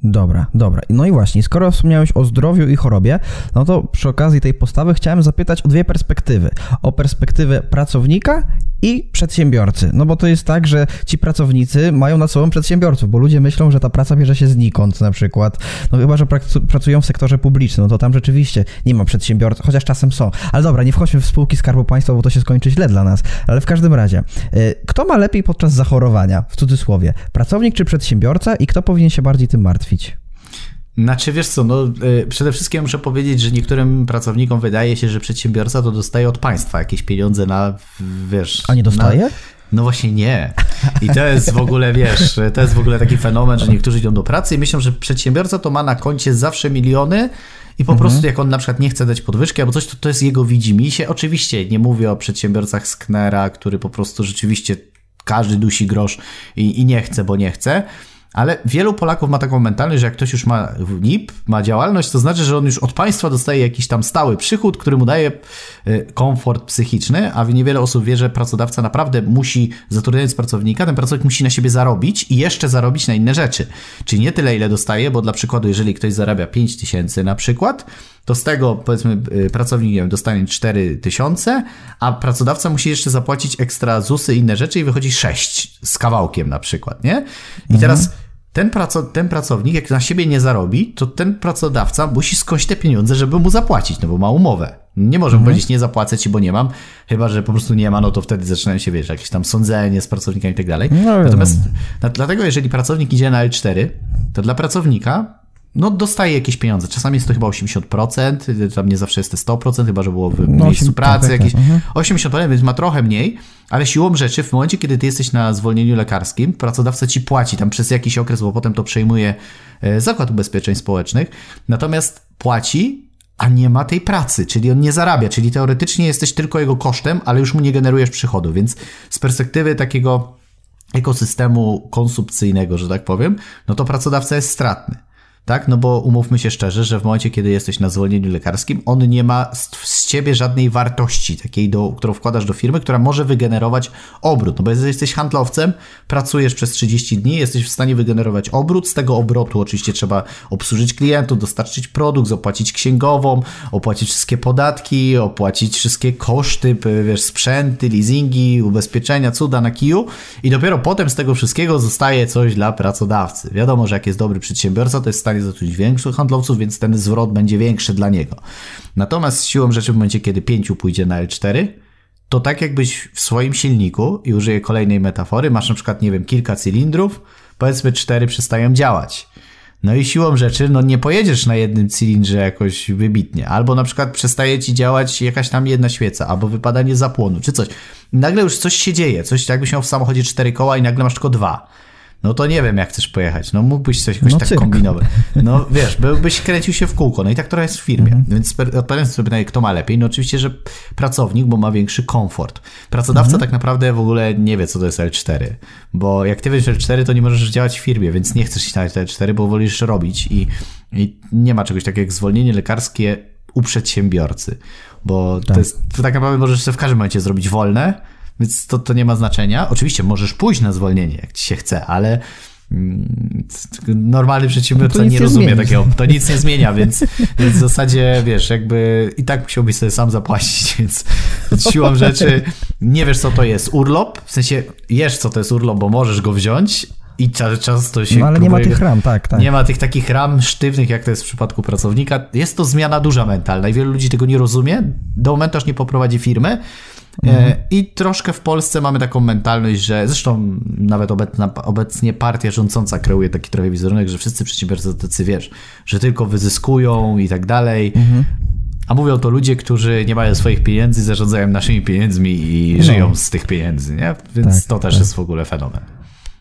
Dobra, dobra. No i właśnie, skoro wspomniałeś o zdrowiu i chorobie, no to przy okazji tej postawy chciałem zapytać o dwie perspektywy. O perspektywę pracownika i przedsiębiorcy. No bo to jest tak, że ci pracownicy mają nad sobą przedsiębiorców, bo ludzie myślą, że ta praca bierze się znikąd na przykład. No chyba, że pracują w sektorze publicznym, no to tam rzeczywiście nie ma przedsiębiorców, chociaż czasem są. Ale dobra, nie wchodźmy w spółki Skarbu Państwa, bo to się skończy źle dla nas. Ale w każdym razie, y, kto ma lepiej podczas zachorowania, w cudzysłowie, pracownik czy przedsiębiorca i kto powinien się bardziej tym martwić? Znaczy, wiesz co, no y, przede wszystkim muszę powiedzieć, że niektórym pracownikom wydaje się, że przedsiębiorca to dostaje od państwa jakieś pieniądze na, wiesz... A nie dostaje? Na... No właśnie nie. I to jest w ogóle, wiesz, to jest w ogóle taki fenomen, że niektórzy idą do pracy i myślą, że przedsiębiorca to ma na koncie zawsze miliony i po mhm. prostu jak on na przykład nie chce dać podwyżki albo coś, to to jest jego widzimisię. Oczywiście nie mówię o przedsiębiorcach z Knera, który po prostu rzeczywiście każdy dusi grosz i, i nie chce, bo nie chce. Ale wielu Polaków ma taką mentalność, że jak ktoś już ma NIP, ma działalność, to znaczy, że on już od państwa dostaje jakiś tam stały przychód, który mu daje y, komfort psychiczny, a niewiele osób wie, że pracodawca naprawdę musi, zatrudniając pracownika, ten pracownik musi na siebie zarobić i jeszcze zarobić na inne rzeczy. Czyli nie tyle, ile dostaje, bo dla przykładu, jeżeli ktoś zarabia 5 tysięcy na przykład, to z tego powiedzmy y, pracownik wiem, dostanie 4 tysiące, a pracodawca musi jeszcze zapłacić ekstra ZUSy i inne rzeczy i wychodzi 6 z kawałkiem na przykład, nie? I mhm. teraz ten, praco, ten pracownik, jak na siebie nie zarobi, to ten pracodawca musi skądś te pieniądze, żeby mu zapłacić, no bo ma umowę. Nie może mhm. powiedzieć, nie zapłacę ci, bo nie mam, chyba że po prostu nie ma, no to wtedy zaczynają się, wiesz, jakieś tam sądzenie z pracownikami i tak dalej. No, Natomiast no. dlatego, jeżeli pracownik idzie na L4, to dla pracownika no dostaje jakieś pieniądze. Czasami jest to chyba 80%, tam nie zawsze jest to 100%, chyba że było w no, miejscu 8, pracy tak, tak, jakieś. Mhm. 80%, więc ma trochę mniej, ale siłą rzeczy w momencie, kiedy ty jesteś na zwolnieniu lekarskim, pracodawca ci płaci tam przez jakiś okres, bo potem to przejmuje e, Zakład Ubezpieczeń Społecznych, natomiast płaci, a nie ma tej pracy, czyli on nie zarabia, czyli teoretycznie jesteś tylko jego kosztem, ale już mu nie generujesz przychodu, więc z perspektywy takiego ekosystemu konsumpcyjnego, że tak powiem, no to pracodawca jest stratny tak? No bo umówmy się szczerze, że w momencie, kiedy jesteś na zwolnieniu lekarskim, on nie ma z ciebie żadnej wartości takiej, do, którą wkładasz do firmy, która może wygenerować obrót. No bo jeżeli jesteś handlowcem, pracujesz przez 30 dni, jesteś w stanie wygenerować obrót. Z tego obrotu oczywiście trzeba obsłużyć klientów, dostarczyć produkt, zapłacić księgową, opłacić wszystkie podatki, opłacić wszystkie koszty, wiesz, sprzęty, leasingi, ubezpieczenia, cuda na kiju i dopiero potem z tego wszystkiego zostaje coś dla pracodawcy. Wiadomo, że jak jest dobry przedsiębiorca, to jest w stanie stanie zatrudnić większych handlowców, więc ten zwrot będzie większy dla niego. Natomiast siłą rzeczy w momencie, kiedy pięciu pójdzie na L4, to tak jakbyś w swoim silniku, i użyję kolejnej metafory, masz na przykład, nie wiem, kilka cylindrów, powiedzmy cztery przestają działać. No i siłą rzeczy, no nie pojedziesz na jednym cylindrze jakoś wybitnie. Albo na przykład przestaje ci działać jakaś tam jedna świeca, albo wypadanie zapłonu, czy coś. I nagle już coś się dzieje, coś jakbyś miał w samochodzie cztery koła i nagle masz tylko dwa no to nie wiem, jak chcesz pojechać. No mógłbyś coś jakoś no, tak cyrk. kombinować. No wiesz, byłbyś kręcił się w kółko. No i tak trochę jest w firmie. Mhm. Więc odpowiadając sobie pytanie, kto ma lepiej, no oczywiście, że pracownik, bo ma większy komfort. Pracodawca mhm. tak naprawdę w ogóle nie wie, co to jest L4. Bo jak ty wiesz L4, to nie możesz działać w firmie, więc nie chcesz iść na L4, bo wolisz robić i, i nie ma czegoś takiego jak zwolnienie lekarskie u przedsiębiorcy. Bo tak. to jest, to tak naprawdę możesz sobie w każdym momencie zrobić wolne, więc to, to nie ma znaczenia. Oczywiście możesz pójść na zwolnienie, jak ci się chce, ale mm, normalny przedsiębiorca nie, nie rozumie zmieni. takiego, to nic nie zmienia, więc, więc w zasadzie wiesz, jakby i tak musiałbyś sobie sam zapłacić, więc, siłą rzeczy nie wiesz, co to jest urlop, w sensie wiesz, co to jest urlop, bo możesz go wziąć, i często się. No ale nie ma tych ram, tak, tak. Nie ma tych takich ram sztywnych, jak to jest w przypadku pracownika. Jest to zmiana duża mentalna i wielu ludzi tego nie rozumie. Do momentu, aż nie poprowadzi firmy, Mhm. I troszkę w Polsce mamy taką mentalność, że zresztą nawet obecna, obecnie partia rządząca kreuje taki trochę wizerunek, że wszyscy przedsiębiorcy tacy, wiesz, że tylko wyzyskują i tak dalej. Mhm. A mówią to ludzie, którzy nie mają swoich pieniędzy, zarządzają naszymi pieniędzmi i no. żyją z tych pieniędzy, nie? Więc tak, to też tak. jest w ogóle fenomen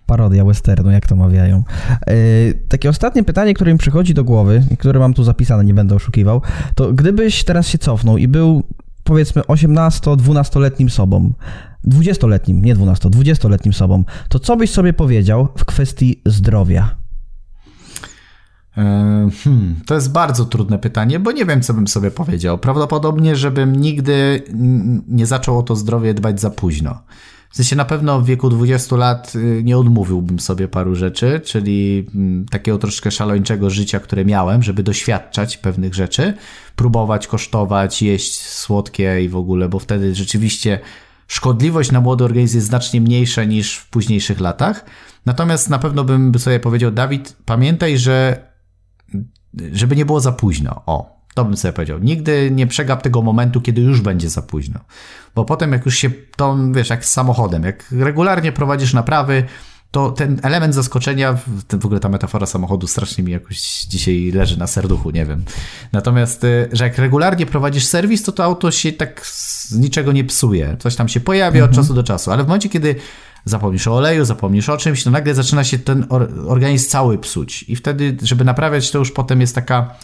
parodia westernu, jak to mawiają. Yy, takie ostatnie pytanie, które mi przychodzi do głowy, które mam tu zapisane, nie będę oszukiwał, to gdybyś teraz się cofnął i był powiedzmy 18-12-letnim sobą, 20-letnim, nie 12, 20-letnim sobą, to co byś sobie powiedział w kwestii zdrowia? E, hmm, to jest bardzo trudne pytanie, bo nie wiem, co bym sobie powiedział. Prawdopodobnie, żebym nigdy nie zaczął o to zdrowie dbać za późno. W sensie na pewno w wieku 20 lat y, nie odmówiłbym sobie paru rzeczy, czyli mm, takiego troszkę szalończego życia, które miałem, żeby doświadczać pewnych rzeczy, próbować, kosztować, jeść słodkie i w ogóle, bo wtedy rzeczywiście szkodliwość na młody organizm jest znacznie mniejsza niż w późniejszych latach. Natomiast na pewno bym sobie powiedział, Dawid, pamiętaj, że żeby nie było za późno. O, to bym sobie powiedział. Nigdy nie przegap tego momentu, kiedy już będzie za późno. Bo potem jak już się, to wiesz, jak z samochodem, jak regularnie prowadzisz naprawy, to ten element zaskoczenia, ten, w ogóle ta metafora samochodu strasznie mi jakoś dzisiaj leży na serduchu, nie wiem. Natomiast, y, że jak regularnie prowadzisz serwis, to to auto się tak z niczego nie psuje. Coś tam się pojawia mhm. od czasu do czasu, ale w momencie, kiedy zapomnisz o oleju, zapomnisz o czymś, to nagle zaczyna się ten organizm cały psuć. I wtedy, żeby naprawiać, to już potem jest taka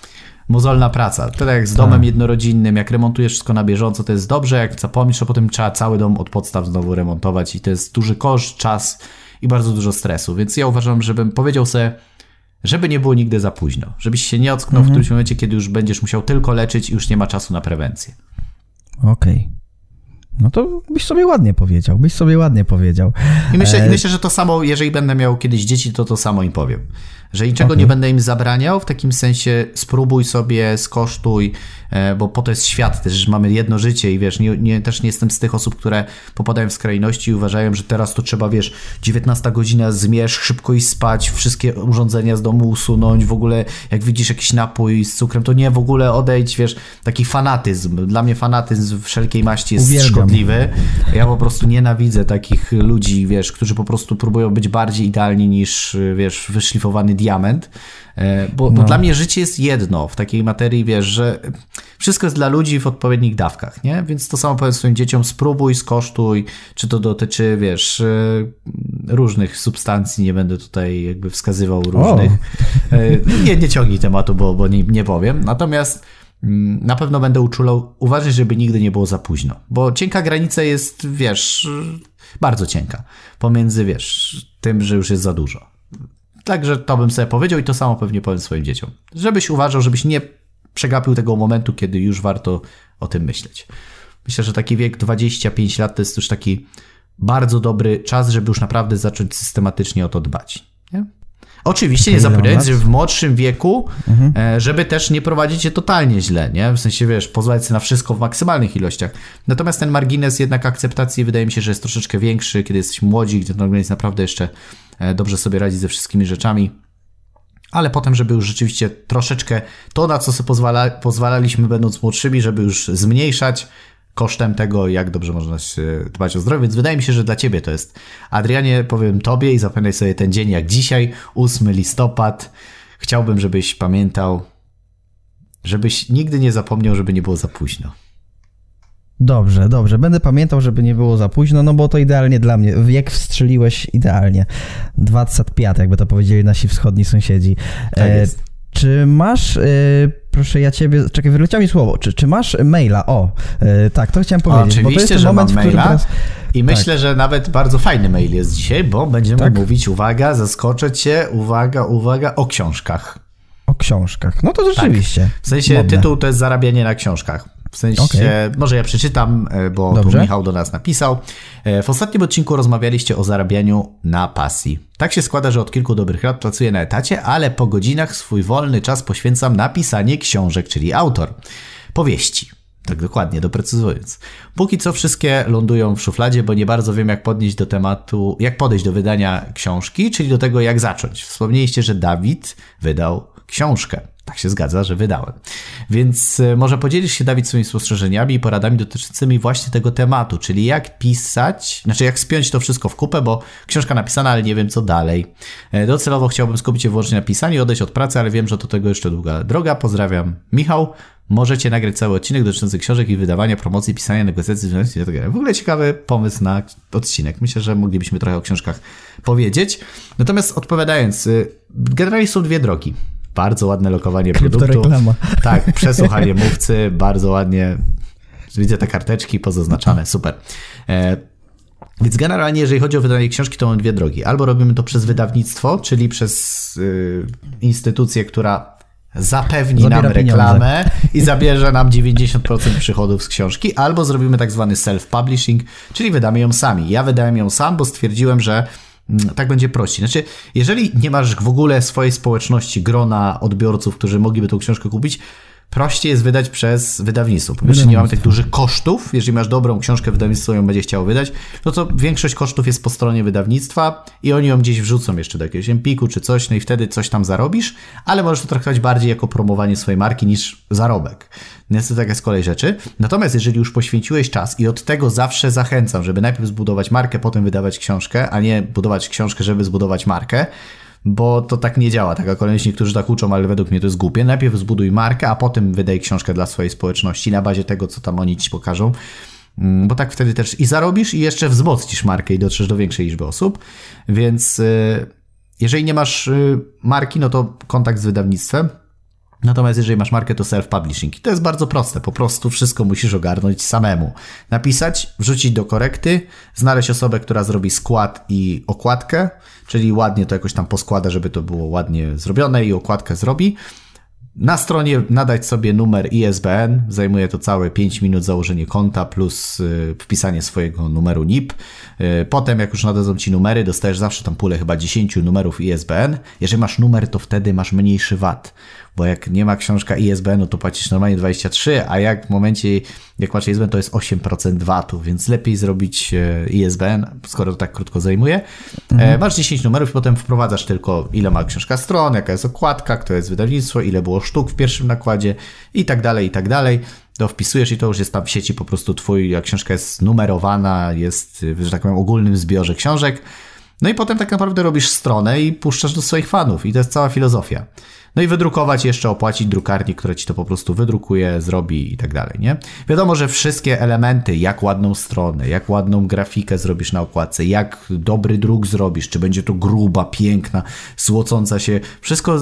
mozolna praca. To tak jak z domem tak. jednorodzinnym, jak remontujesz wszystko na bieżąco, to jest dobrze, jak zapomnisz, to potem trzeba cały dom od podstaw znowu remontować i to jest duży koszt, czas i bardzo dużo stresu. Więc ja uważam, żebym powiedział sobie, żeby nie było nigdy za późno. Żebyś się nie ocknął mhm. w którymś momencie, kiedy już będziesz musiał tylko leczyć i już nie ma czasu na prewencję. Okej. Okay. No to byś sobie ładnie powiedział, byś sobie ładnie powiedział. I myślę, e... myślę, że to samo, jeżeli będę miał kiedyś dzieci, to to samo im powiem że niczego okay. nie będę im zabraniał, w takim sensie spróbuj sobie, skosztuj, e, bo po to jest świat też, że mamy jedno życie i wiesz, nie, nie, też nie jestem z tych osób, które popadają w skrajności i uważają, że teraz to trzeba, wiesz, 19 godzina zmierz, szybko iść spać, wszystkie urządzenia z domu usunąć, w ogóle jak widzisz jakiś napój z cukrem, to nie, w ogóle odejdź, wiesz, taki fanatyzm. Dla mnie fanatyzm wszelkiej maści jest Uwielbiam. szkodliwy. Ja po prostu nienawidzę takich ludzi, wiesz, którzy po prostu próbują być bardziej idealni niż, wiesz, wyszlifowany diament, e, bo, no. bo, dla mnie życie jest jedno w takiej materii, wiesz, że wszystko jest dla ludzi w odpowiednich dawkach, nie? Więc to samo powiem swoim dzieciom, spróbuj, skosztuj, czy to dotyczy, wiesz, e, różnych substancji, nie będę tutaj jakby wskazywał różnych. O. E, nie, nie ciągnij tematu, bo, bo nie, nie powiem. Natomiast mm, na pewno będę uczulał, uważać, żeby nigdy nie było za późno, bo cienka granica jest, wiesz, bardzo cienka pomiędzy, wiesz, tym, że już jest za dużo. Także to bym sobie powiedział i to samo pewnie powiem swoim dzieciom. Żebyś uważał, żebyś nie przegapił tego momentu, kiedy już warto o tym myśleć. Myślę, że taki wiek 25 lat to jest już taki bardzo dobry czas, żeby już naprawdę zacząć systematycznie o to dbać. Nie? Oczywiście nie zapominając, że w młodszym wieku, mhm. E, żeby też nie prowadzić się totalnie źle, nie? W sensie, wiesz, pozwalać sobie na wszystko w maksymalnych ilościach. Natomiast ten margines jednak akceptacji wydaje mi się, że jest troszeczkę większy, kiedy jesteś młodzi, gdzie ten organizm naprawdę jeszcze dobrze sobie radzi ze wszystkimi rzeczami. Ale potem, żeby już rzeczywiście troszeczkę to, na co sobie pozwala, pozwalaliśmy, będąc młodszymi, żeby już zmniejszać kosztem tego, jak dobrze można dbać o zdrowie. Więc wydaje mi się, że dla ciebie to jest. Adrianie, powiem tobie i zapamiętaj sobie ten dzień jak dzisiaj, 8 listopad. Chciałbym, żebyś pamiętał, żebyś nigdy nie zapomniał, żeby nie było za późno. Dobrze, dobrze. Będę pamiętał, żeby nie było za późno, no bo to idealnie dla mnie. Wiek wstrzeliłeś idealnie. 25, jakby to powiedzieli nasi wschodni sąsiedzi. Tak e, jest. Czy masz, e, proszę ja ciebie, czekaj, wyleciało mi słowo, czy, czy masz maila? O, e, tak, to chciałem powiedzieć. Oczywiście, bo to jest że moment, mam maila teraz... i myślę, tak. że nawet bardzo fajny mail jest dzisiaj, bo będziemy tak? mówić, uwaga, zaskoczę cię, uwaga, uwaga, o książkach. O książkach, no to rzeczywiście. Tak. W sensie modne. tytuł to jest zarabianie na książkach. W sensie, okay. może ja przeczytam, e, bo Dobrze. tu Michał do nas napisał. E, w ostatnim odcinku rozmawialiście o zarabianiu na pasji. Tak się składa, że od kilku dobrych lat pracuję na etacie, ale po godzinach swój wolny czas poświęcam na pisanie książek, czyli autor. Powieści. Tak dokładnie, doprecyzując. Póki co wszystkie lądują w szufladzie, bo nie bardzo wiem, jak podnieść do tematu, jak podejść do wydania książki, czyli do tego, jak zacząć. Wspomnieliście, że Dawid wydał książkę. Tak się zgadza, że wydałem. Więc e, może podzielisz się, Dawid, swoimi spostrzeżeniami i poradami dotyczącymi właśnie tego tematu, czyli jak pisać, znaczy jak spiąć to wszystko w kupę, bo książka napisana, ale nie wiem co dalej. E, docelowo chciałbym skupić się wyłącznie na pisaniu i odejść od pracy, ale wiem, że do tego jeszcze długa droga. Pozdrawiam, Michał. Możecie nagrać cały odcinek dotyczący książek i wydawania, promocji, pisania, negocjacji, itd. W ogóle ciekawy pomysł na odcinek. Myślę, że moglibyśmy trochę o książkach powiedzieć. Natomiast odpowiadając, y, generalnie są dwie drogi. Bardzo ładne lokowanie produktu. Tak, przesłuchanie mówcy, bardzo ładnie. Widzę te karteczki pozaznaczane, super. E, więc generalnie, jeżeli chodzi o wydanie książki, to mamy dwie drogi. Albo robimy to przez wydawnictwo, czyli przez y, instytucję, która zapewni Zabiera nam reklamę pieniądze. i zabierze nam 90% przychodów z książki, albo zrobimy tak zwany self-publishing, czyli wydamy ją sami. Ja wydałem ją sam, bo stwierdziłem, że tak będzie prościej. Znaczy, jeżeli nie masz w ogóle swojej społeczności, grona odbiorców, którzy mogliby tą książkę kupić, prościej jest wydać przez wydawnictwo. Po pierwsze, nie mamy tych dużych kosztów. Jeżeli masz dobrą książkę, wydawnictwo ją będzie chciało wydać, no to większość kosztów jest po stronie wydawnictwa i oni ją gdzieś wrzucą jeszcze do jakiegoś Empiku czy coś, no i wtedy coś tam zarobisz, ale możesz to traktować bardziej jako promowanie swojej marki niż zarobek. Niestety taka jest kolej rzeczy. Natomiast jeżeli już poświęciłeś czas i od tego zawsze zachęcam, żeby najpierw zbudować markę, potem wydawać książkę, a nie budować książkę, żeby zbudować markę, bo to tak nie działa. Taka kolejność niektórzy tak uczą, ale według mnie to jest głupie. Najpierw zbuduj markę, a potem wydaj książkę dla swojej społeczności na bazie tego, co tam oni ci pokażą. Mm, bo tak wtedy też i zarobisz, i jeszcze wzmocnisz markę i dotrzesz do większej liczby osób. Więc y, jeżeli nie masz y, marki, no to kontakt z wydawnictwem. Natomiast jeżeli masz markę, to self-publishing. I to jest bardzo proste. Po prostu wszystko musisz ogarnąć samemu. Napisać, wrzucić do korekty, znaleźć osobę, która zrobi skład i okładkę, czyli ładnie to jakoś tam poskłada, żeby to było ładnie zrobione i okładkę zrobi. Na stronie nadać sobie numer ISBN, zajmuje to całe 5 minut założenie konta plus y, wpisanie swojego numeru NIP. Y, potem jak już nadadzą Ci numery, dostajesz zawsze tam pulę chyba 10 numerów ISBN. Jeżeli masz numer, to wtedy masz mniejszy VAT bo jak nie ma książka ISBN-u, to płacisz normalnie 23, a jak w momencie, jak masz ISBN, to jest 8% VAT-u, więc lepiej zrobić e, ISBN, skoro to tak krótko zajmuje. E, mhm. Masz 10 numerów i potem wprowadzasz tylko, ile ma książka stron, jaka jest okładka, kto jest wydawnictwo, ile było sztuk w pierwszym nakładzie i tak dalej, i tak dalej to wpisujesz i to już jest tam w sieci po prostu twój, jak książka jest numerowana, jest, że tak powiem, ogólnym zbiorze książek. No i potem tak naprawdę robisz stronę i puszczasz do swoich fanów i to jest cała filozofia. No i wydrukować jeszcze, opłacić drukarni, która ci to po prostu wydrukuje, zrobi i tak dalej, nie? Wiadomo, że wszystkie elementy, jak ładną stronę, jak ładną grafikę zrobisz na okładce, jak dobry druk zrobisz, czy będzie to gruba, piękna, złocąca się, wszystko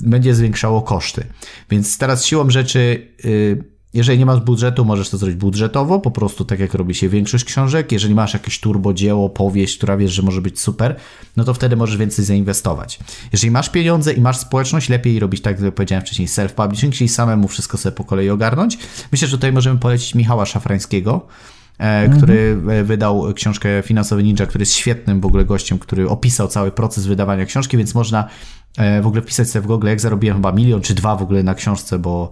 będzie zwiększało koszty. Więc teraz siłą rzeczy... Yy, jeżeli nie masz budżetu, możesz to zrobić budżetowo, po prostu tak jak robi się większość książek. Jeżeli masz jakieś turbodzieło, powieść, która wiesz, że może być super, no to wtedy możesz więcej zainwestować. Jeżeli masz pieniądze i masz społeczność, lepiej robić tak, jak powiedziałem wcześniej, self-publishing, czyli samemu wszystko sobie po kolei ogarnąć. Myślę, że tutaj możemy polecić Michała Szafrańskiego, e, który mhm. wydał książkę Finansowy Ninja, który jest świetnym w ogóle gościem, który opisał cały proces wydawania książki, więc można e, w ogóle wpisać sobie w Google, jak zarobiłem chyba milion czy dwa w ogóle na książce, bo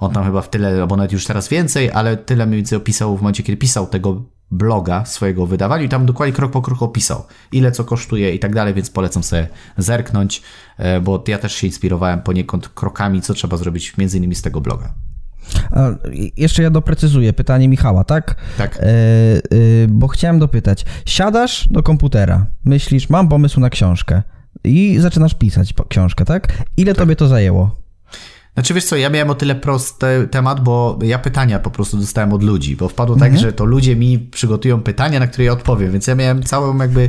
on tam chyba w tyle, albo nawet już teraz więcej, ale tyle mniej więcej opisał w momencie, kiedy pisał tego bloga swojego wydawaniu i tam dokładnie krok po kroku opisał, ile co kosztuje i tak dalej, więc polecam sobie zerknąć, e, bo ja też się inspirowałem poniekąd krokami, co trzeba zrobić między innymi z tego bloga. A jeszcze ja doprecyzuję pytanie Michała, tak? Tak. E, e, bo chciałem dopytać. Siadasz do komputera, myślisz, mam pomysł na książkę i zaczynasz pisać książkę, tak? Ile tak. tobie to zajęło? Znaczy wiesz co, ja miałem o tyle prosty temat, bo ja pytania po prostu dostałem od ludzi, bo wpadło tak, mhm. tak, że to ludzie mi przygotują pytania, na które ja odpowiem, więc ja miałem całą jakby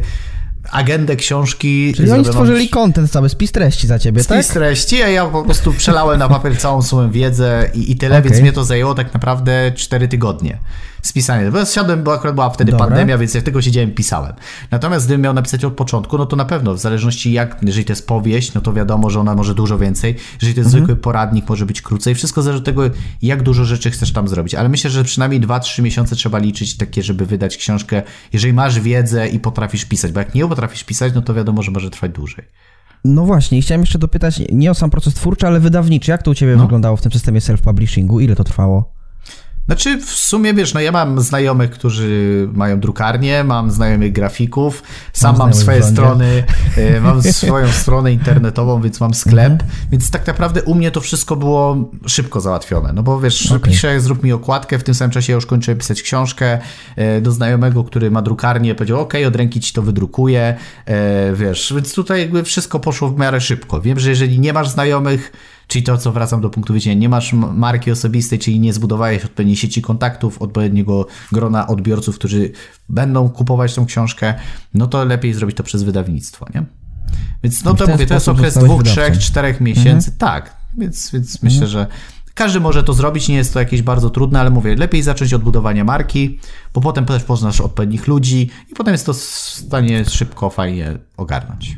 agendę książki. Czyli oni stworzyli kontent cały, spis treści za ciebie, spis tak? Spis treści, a ja po prostu przelałem na papier całą swoją wiedzę i, i tyle, okay. więc mnie to zajęło tak naprawdę 4 tygodnie spisanie. Bo siadłem, bo akurat była wtedy Dobra. pandemia, więc jak tylko siedziałem, pisałem. Natomiast gdybym miał napisać od początku, no to na pewno, w zależności jak, jeżeli to jest powieść, no to wiadomo, że ona może dużo więcej. Jeżeli to jest mhm. zwykły poradnik, może być krócej. Wszystko zależy od tego, jak dużo rzeczy chcesz tam zrobić. Ale myślę, że przynajmniej 2-3 miesiące trzeba liczyć takie, żeby wydać książkę, jeżeli masz wiedzę i potrafisz pisać. Bo jak nie potrafisz pisać, no to wiadomo, że może trwać dłużej. No właśnie, chciałem jeszcze dopytać nie o sam proces twórczy, ale wydawniczy. Jak to u Ciebie no. wyglądało w tym systemie self-publishingu? Ile to trwało? Znaczy, w sumie wiesz, no ja mam znajomych, którzy mają drukarnię, mam znajomych grafików, sam mam, mam swoje strony, e, mam swoją stronę internetową, więc mam sklep, mhm. więc tak naprawdę u mnie to wszystko było szybko załatwione. No bo wiesz, okay. piszę, zrób mi okładkę, w tym samym czasie ja już kończyłem pisać książkę e, do znajomego, który ma drukarnię, powiedział, ok, od ręki ci to wydrukuję, e, wiesz, więc tutaj jakby wszystko poszło w miarę szybko. Wiem, że jeżeli nie masz znajomych, Czyli to, co wracam do punktu widzenia, nie masz marki osobistej, czyli nie zbudowałeś odpowiedniej sieci kontaktów, odpowiedniego grona odbiorców, którzy będą kupować tą książkę, no to lepiej zrobić to przez wydawnictwo, nie? Więc no to mówię, to jest okres dwóch, trzech, czterech miesięcy, mhm. tak, więc, więc mhm. myślę, że każdy może to zrobić, nie jest to jakieś bardzo trudne, ale mówię, lepiej zacząć od budowania marki, bo potem też poznasz odpowiednich ludzi i potem jest to w stanie szybko, fajnie ogarnąć.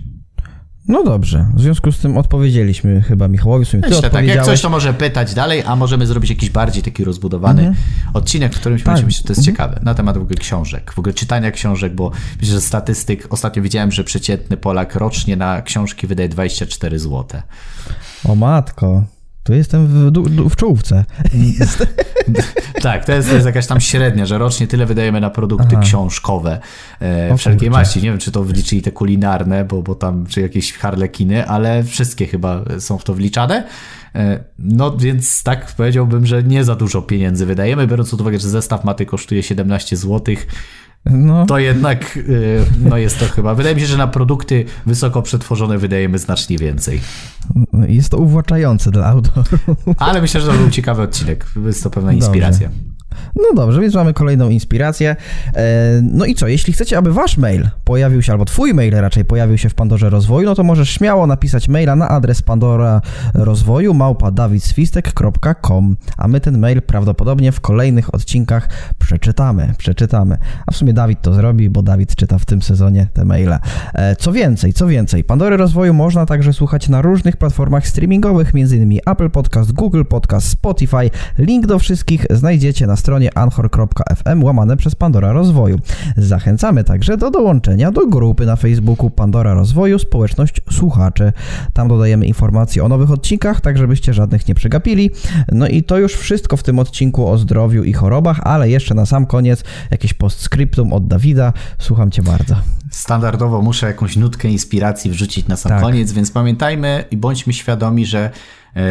No dobrze, w związku z tym odpowiedzieliśmy chyba Michałowi. W sumie ty Myślę, tak, jak coś to może pytać dalej, a możemy zrobić jakiś bardziej taki rozbudowany mhm. odcinek, w którymś tak. momencie to jest mhm. ciekawe, na temat w ogóle książek, w ogóle czytania książek, bo myślę, że statystyk, ostatnio widziałem, że przeciętny Polak rocznie na książki wydaje 24 zł. O matko. Tu jestem w, w czołówce. tak, to jest, to jest jakaś tam średnia, że rocznie tyle wydajemy na produkty Aha. książkowe e, wszelkiej maści. Nie wiem, czy to wliczyli te kulinarne, bo, bo tam, czy jakieś harlekiny, ale wszystkie chyba są w to wliczane. E, no więc tak powiedziałbym, że nie za dużo pieniędzy wydajemy, biorąc pod uwagę, że zestaw maty kosztuje 17 złotych no. to jednak y, no jest to chyba. Wydaje mi się, że na produkty wysoko przetworzone wydajemy znacznie więcej. Jest to uwłaczające dla autorów. Ale myślę, że to był ciekawy odcinek. Jest to pewna inspiracja. Dobrze. No dobrze, więc mamy kolejną inspirację. E, no i co, jeśli chcecie, aby wasz mail pojawił się, albo twój mail raczej pojawił się w Pandorze Rozwoju, no to możesz śmiało napisać maila na adres Pandora Rozwoju małpa a my ten mail prawdopodobnie w kolejnych odcinkach przeczytamy, przeczytamy. A w sumie Dawid to zrobi, bo Dawid czyta w tym sezonie te maile. E, co więcej, co więcej, Pandory Rozwoju można także słuchać na różnych platformach streamingowych, m.in. Apple Podcast, Google Podcast, Spotify. Link do wszystkich znajdziecie na stronie anchor.fm łamane przez Pandora Rozwoju. Zachęcamy także do dołączenia do grupy na Facebooku Pandora Rozwoju Społeczność Słuchaczy. Tam dodajemy informacje o nowych odcinkach, tak żebyście żadnych nie przegapili. No i to już wszystko w tym odcinku o zdrowiu i chorobach, ale jeszcze na sam koniec jakieś postscriptum od Dawida. Słucham Cię bardzo. Standardowo muszę jakąś nutkę inspiracji wrzucić na sam tak. koniec, więc pamiętajmy i bądźmy świadomi, że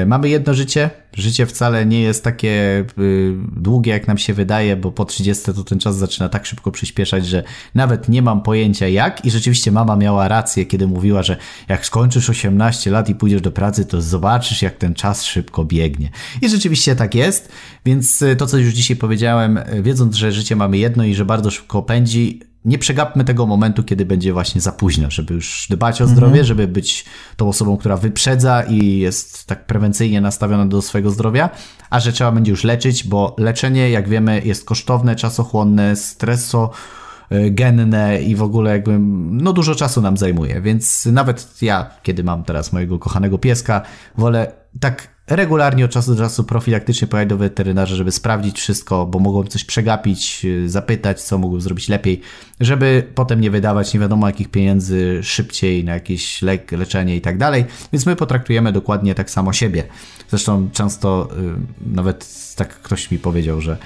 mamy jedno życie. Życie wcale nie jest takie y, długie, jak nam się wydaje, bo po 30 to ten czas zaczyna tak szybko przyspieszać, że nawet nie mam pojęcia jak. I rzeczywiście mama miała rację, kiedy mówiła, że jak skończysz 18 lat i pójdziesz do pracy, to zobaczysz, jak ten czas szybko biegnie. I rzeczywiście tak jest, więc y, to, co już dzisiaj powiedziałem, y, wiedząc, że życie mamy jedno i że bardzo szybko pędzi, nie przegapmy tego momentu, kiedy będzie właśnie za późno, żeby już dbać o mhm. zdrowie, żeby być tą osobą, która wyprzedza i jest tak prewencyjnie nastawiona do swojego zdrowia, a że trzeba będzie już leczyć, bo leczenie, jak wiemy, jest kosztowne, czasochłonne, streso genne i w ogóle jakby no dużo czasu nam zajmuje, więc nawet ja, kiedy mam teraz mojego kochanego pieska, wolę tak regularnie od czasu do czasu profilaktycznie pojechać do weterynarza, żeby sprawdzić wszystko, bo mogą coś przegapić, y, zapytać, co mogą zrobić lepiej, żeby potem nie wydawać nie wiadomo jakich pieniędzy szybciej na jakieś lek, leczenie i tak dalej. Więc my potraktujemy dokładnie tak samo siebie. Zresztą często y, nawet tak ktoś mi powiedział, że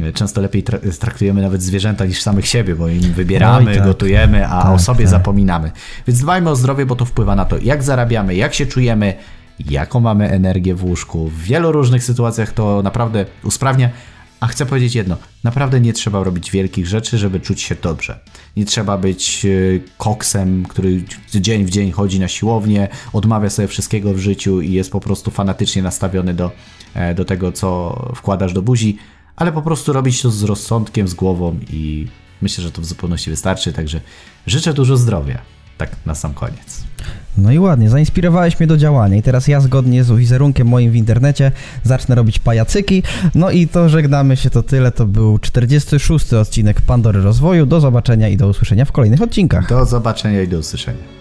y, często lepiej traktujemy nawet zwierzęta niż samych siebie, bo im wybieramy, tak. gotujemy, a tak, o sobie tak. zapominamy. Więc dbajmy o zdrowie, bo to wpływa na to, jak zarabiamy, jak się czujemy, jaką mamy energię w łóżku. W wielu różnych sytuacjach to naprawdę usprawnia. A chcę powiedzieć jedno, naprawdę nie trzeba robić wielkich rzeczy, żeby czuć się dobrze. Nie trzeba być e, koksem, który dzień w dzień chodzi na siłownię, odmawia sobie wszystkiego w życiu i jest po prostu fanatycznie nastawiony do, e, do tego, co wkładasz do buzi, ale po prostu robić to z rozsądkiem, z głową i myślę, że to w zupełności wystarczy. Także życzę dużo zdrowia. Tak na sam koniec. No i ładnie, zainspirowałeś mnie do działania i teraz ja zgodnie z wizerunkiem moim w internecie zacznę robić pajacyki. No i to żegnamy się, to tyle. To był 46. odcinek Pandory Rozwoju. Do zobaczenia i do usłyszenia w kolejnych odcinkach. Do zobaczenia i do usłyszenia.